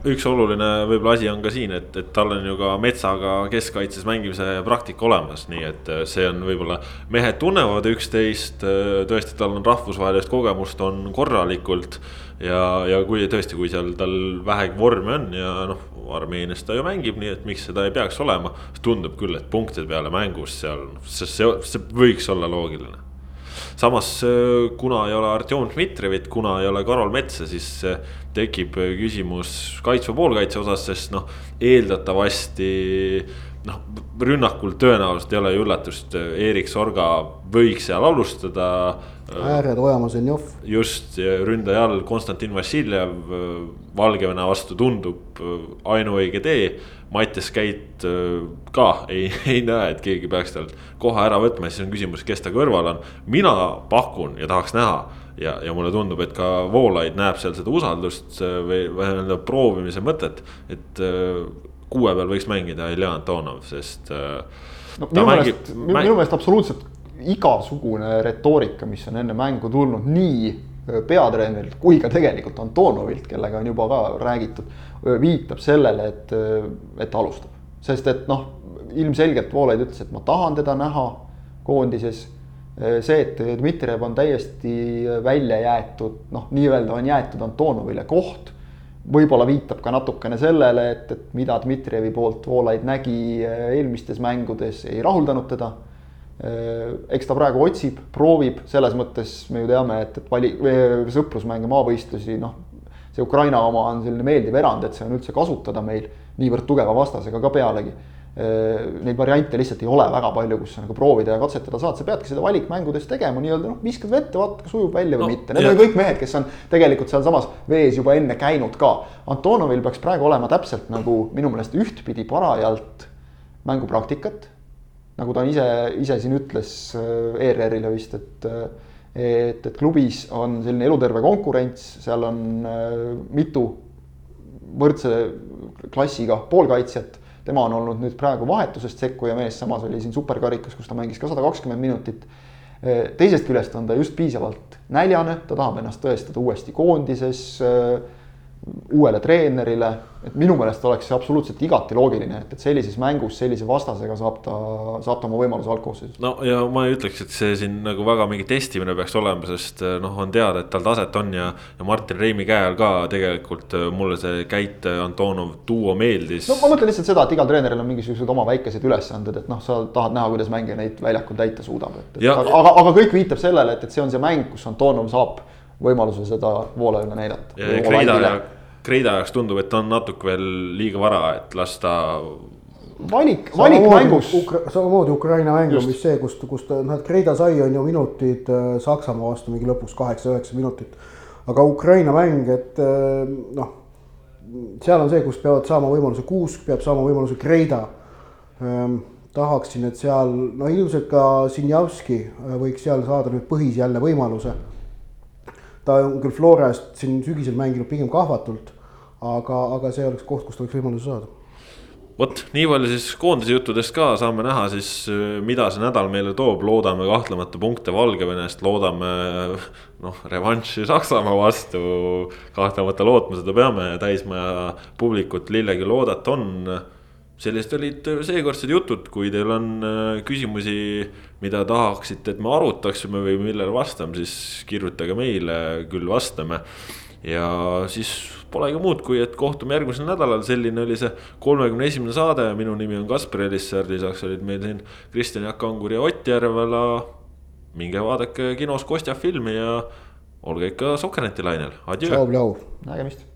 üks oluline võib-olla asi on ka siin, et, et tal on ju ka metsaga keskkaitses mängimise praktika olemas, nii et äh, see on võib-olla. mehed tunnevad üksteist, äh, tõesti, tal on rahvusvahelist kogemust on korralikult. ja, ja kui tõesti, kui seal tal vähegi vormi on ja noh, Armeenias ta ju mängib, nii et miks seda ei peaks olema. tundub küll, et punktide peale mängus seal, see, see, see võiks olla loogiline samas kuna ei ole Artjom Dmitrijevit, kuna ei ole Karol Metsa, siis tekib küsimus kaitsva poolkaitse osas, sest noh, eeldatavasti noh, rünnakul tõenäoliselt ei ole ju üllatust, Erik Sorga võiks seal alustada. ääred Ojamaa Zenjov. just, ründaja all Konstantin Vassiljev Valgevene vastu tundub ainuõige tee. Mattias Käit ka ei, ei näe, et keegi peaks talt koha ära võtma, siis on küsimus, kes ta kõrval on. mina pakun ja tahaks näha ja, ja mulle tundub, et ka Voolaid näeb seal seda usaldust äh, või, nii-öelda proovimise mõtet, et äh, kuue peal võiks mängida Ilja Antonov, sest äh,. no minu meelest, minu meelest absoluutselt igasugune retoorika, mis on enne mängu tulnud nii äh, peatreenerilt kui ka tegelikult Antonovilt, kellega on juba ka räägitud, viitab sellele, et, et alustab. sest et noh, ilmselgelt Voolaid ütles, et ma tahan teda näha koondises Äh, see, et Dmitrijev on täiesti välja jäetud, noh, nii-öelda on jäetud Antonovile koht. võib-olla viitab ka natukene sellele, et, et mida Dmitrijevi poolt Voolaid nägi äh, eelmistes mängudes, ei rahuldanud teda. Äh, eks ta praegu otsib, proovib, selles mõttes me ju teame, et, et vali-, sõprusmänge, maavõistlusi, noh. see Ukraina oma on selline meeldiv erand, et see on üldse kasutada meil niivõrd tugeva vastasega ka pealegi Äh, neid variante lihtsalt ei ole väga palju, kus sa nagu proovida ja katsetada saad, sa peadki seda valikmängudes tegema nii-öelda noh, viskad vette, vaata kas ujub välja või no, mitte. Need on kõik mehed, kes on tegelikult sealsamas vees juba enne käinud ka. Antonovil peaks praegu olema täpselt nagu minu meelest ühtpidi parajalt mängupraktikat. Nagu ta ise, ise siin ütles äh, ERR-ile vist, et et, et klubis on selline eluterve konkurents, seal on mitu võrdse klassiga poolkaitsjat tema on olnud nüüd praegu vahetusest sekkuja mees, samas oli siin superkarikas, kus ta mängis ka sada kakskümmend minutit. teisest küljest on ta just piisavalt näljane, ta tahab ennast tõestada uuesti koondises uuele treenerile, et minu meelest oleks see absoluutselt igati loogiline, et, et sellises mängus sellise vastasega saab ta, saab ta oma võimaluse algkoosseisus. no ja ma ei ütleks, et see siin nagu väga mingi testimine peaks olema, sest noh, on teada, et tal taset on ja, ja Martin Reimi käe all ka tegelikult äh, mulle see Käit Antonov duo meeldis. no ma mõtlen lihtsalt seda, et igal treeneril on mingisugused oma väikesed ülesanded, et noh, sa tahad näha, kuidas mängija neid väljakul täita suudab, et, et ja, aga, aga, aga kõik viitab sellele, et, et see on see mäng, kus Antonov saab võimaluse seda Voolajale näidata. Kreida Kreida jaoks tundub, et on natuke veel liiga vara, et lasta. valik, valik mängus. samamoodi Ukraina mäng on vist see, kust, kust noh, et Kreida sai, on ju minutid äh, Saksamaa vastu mingi lõpus kaheksa-üheksa minutit. aga Ukraina mäng, et äh, noh, seal on see, kus peavad saama võimaluse Kuusk, peab saama võimaluse Kreida ähm, tahaksin, et seal no ilmselt ka Sinjavski äh, võiks seal saada nüüd põhis jälle võimaluse ta on küll Florast siin sügisel mänginud pigem kahvatult, aga, aga see oleks koht, kus ta võiks võimaluse saada. Vot nii palju siis koondise juttudest ka saame näha siis, mida see nädal meile toob, loodame kahtlemata punkte Valgevenest, loodame noh, revanši Saksamaa vastu. kahtlemata lootma seda peame, täismaja publikut lillegi loodata on sellised olid seekordsed jutud, kui teil on äh, küsimusi, mida tahaksite, et me arutaksime või millele vastame, siis kirjutage meile, küll vastame. ja siis polegi muud, kui et kohtume järgmisel nädalal, selline oli see kolmekümne esimene saade, minu nimi on Kaspar Elisser, lisaks olid meil siin Kristjan Jaak Angur ja Ott Järvela. minge vaadake kinos Kostja filmi ja olge ikka Sokkerneti lainel, adjöö. nägemist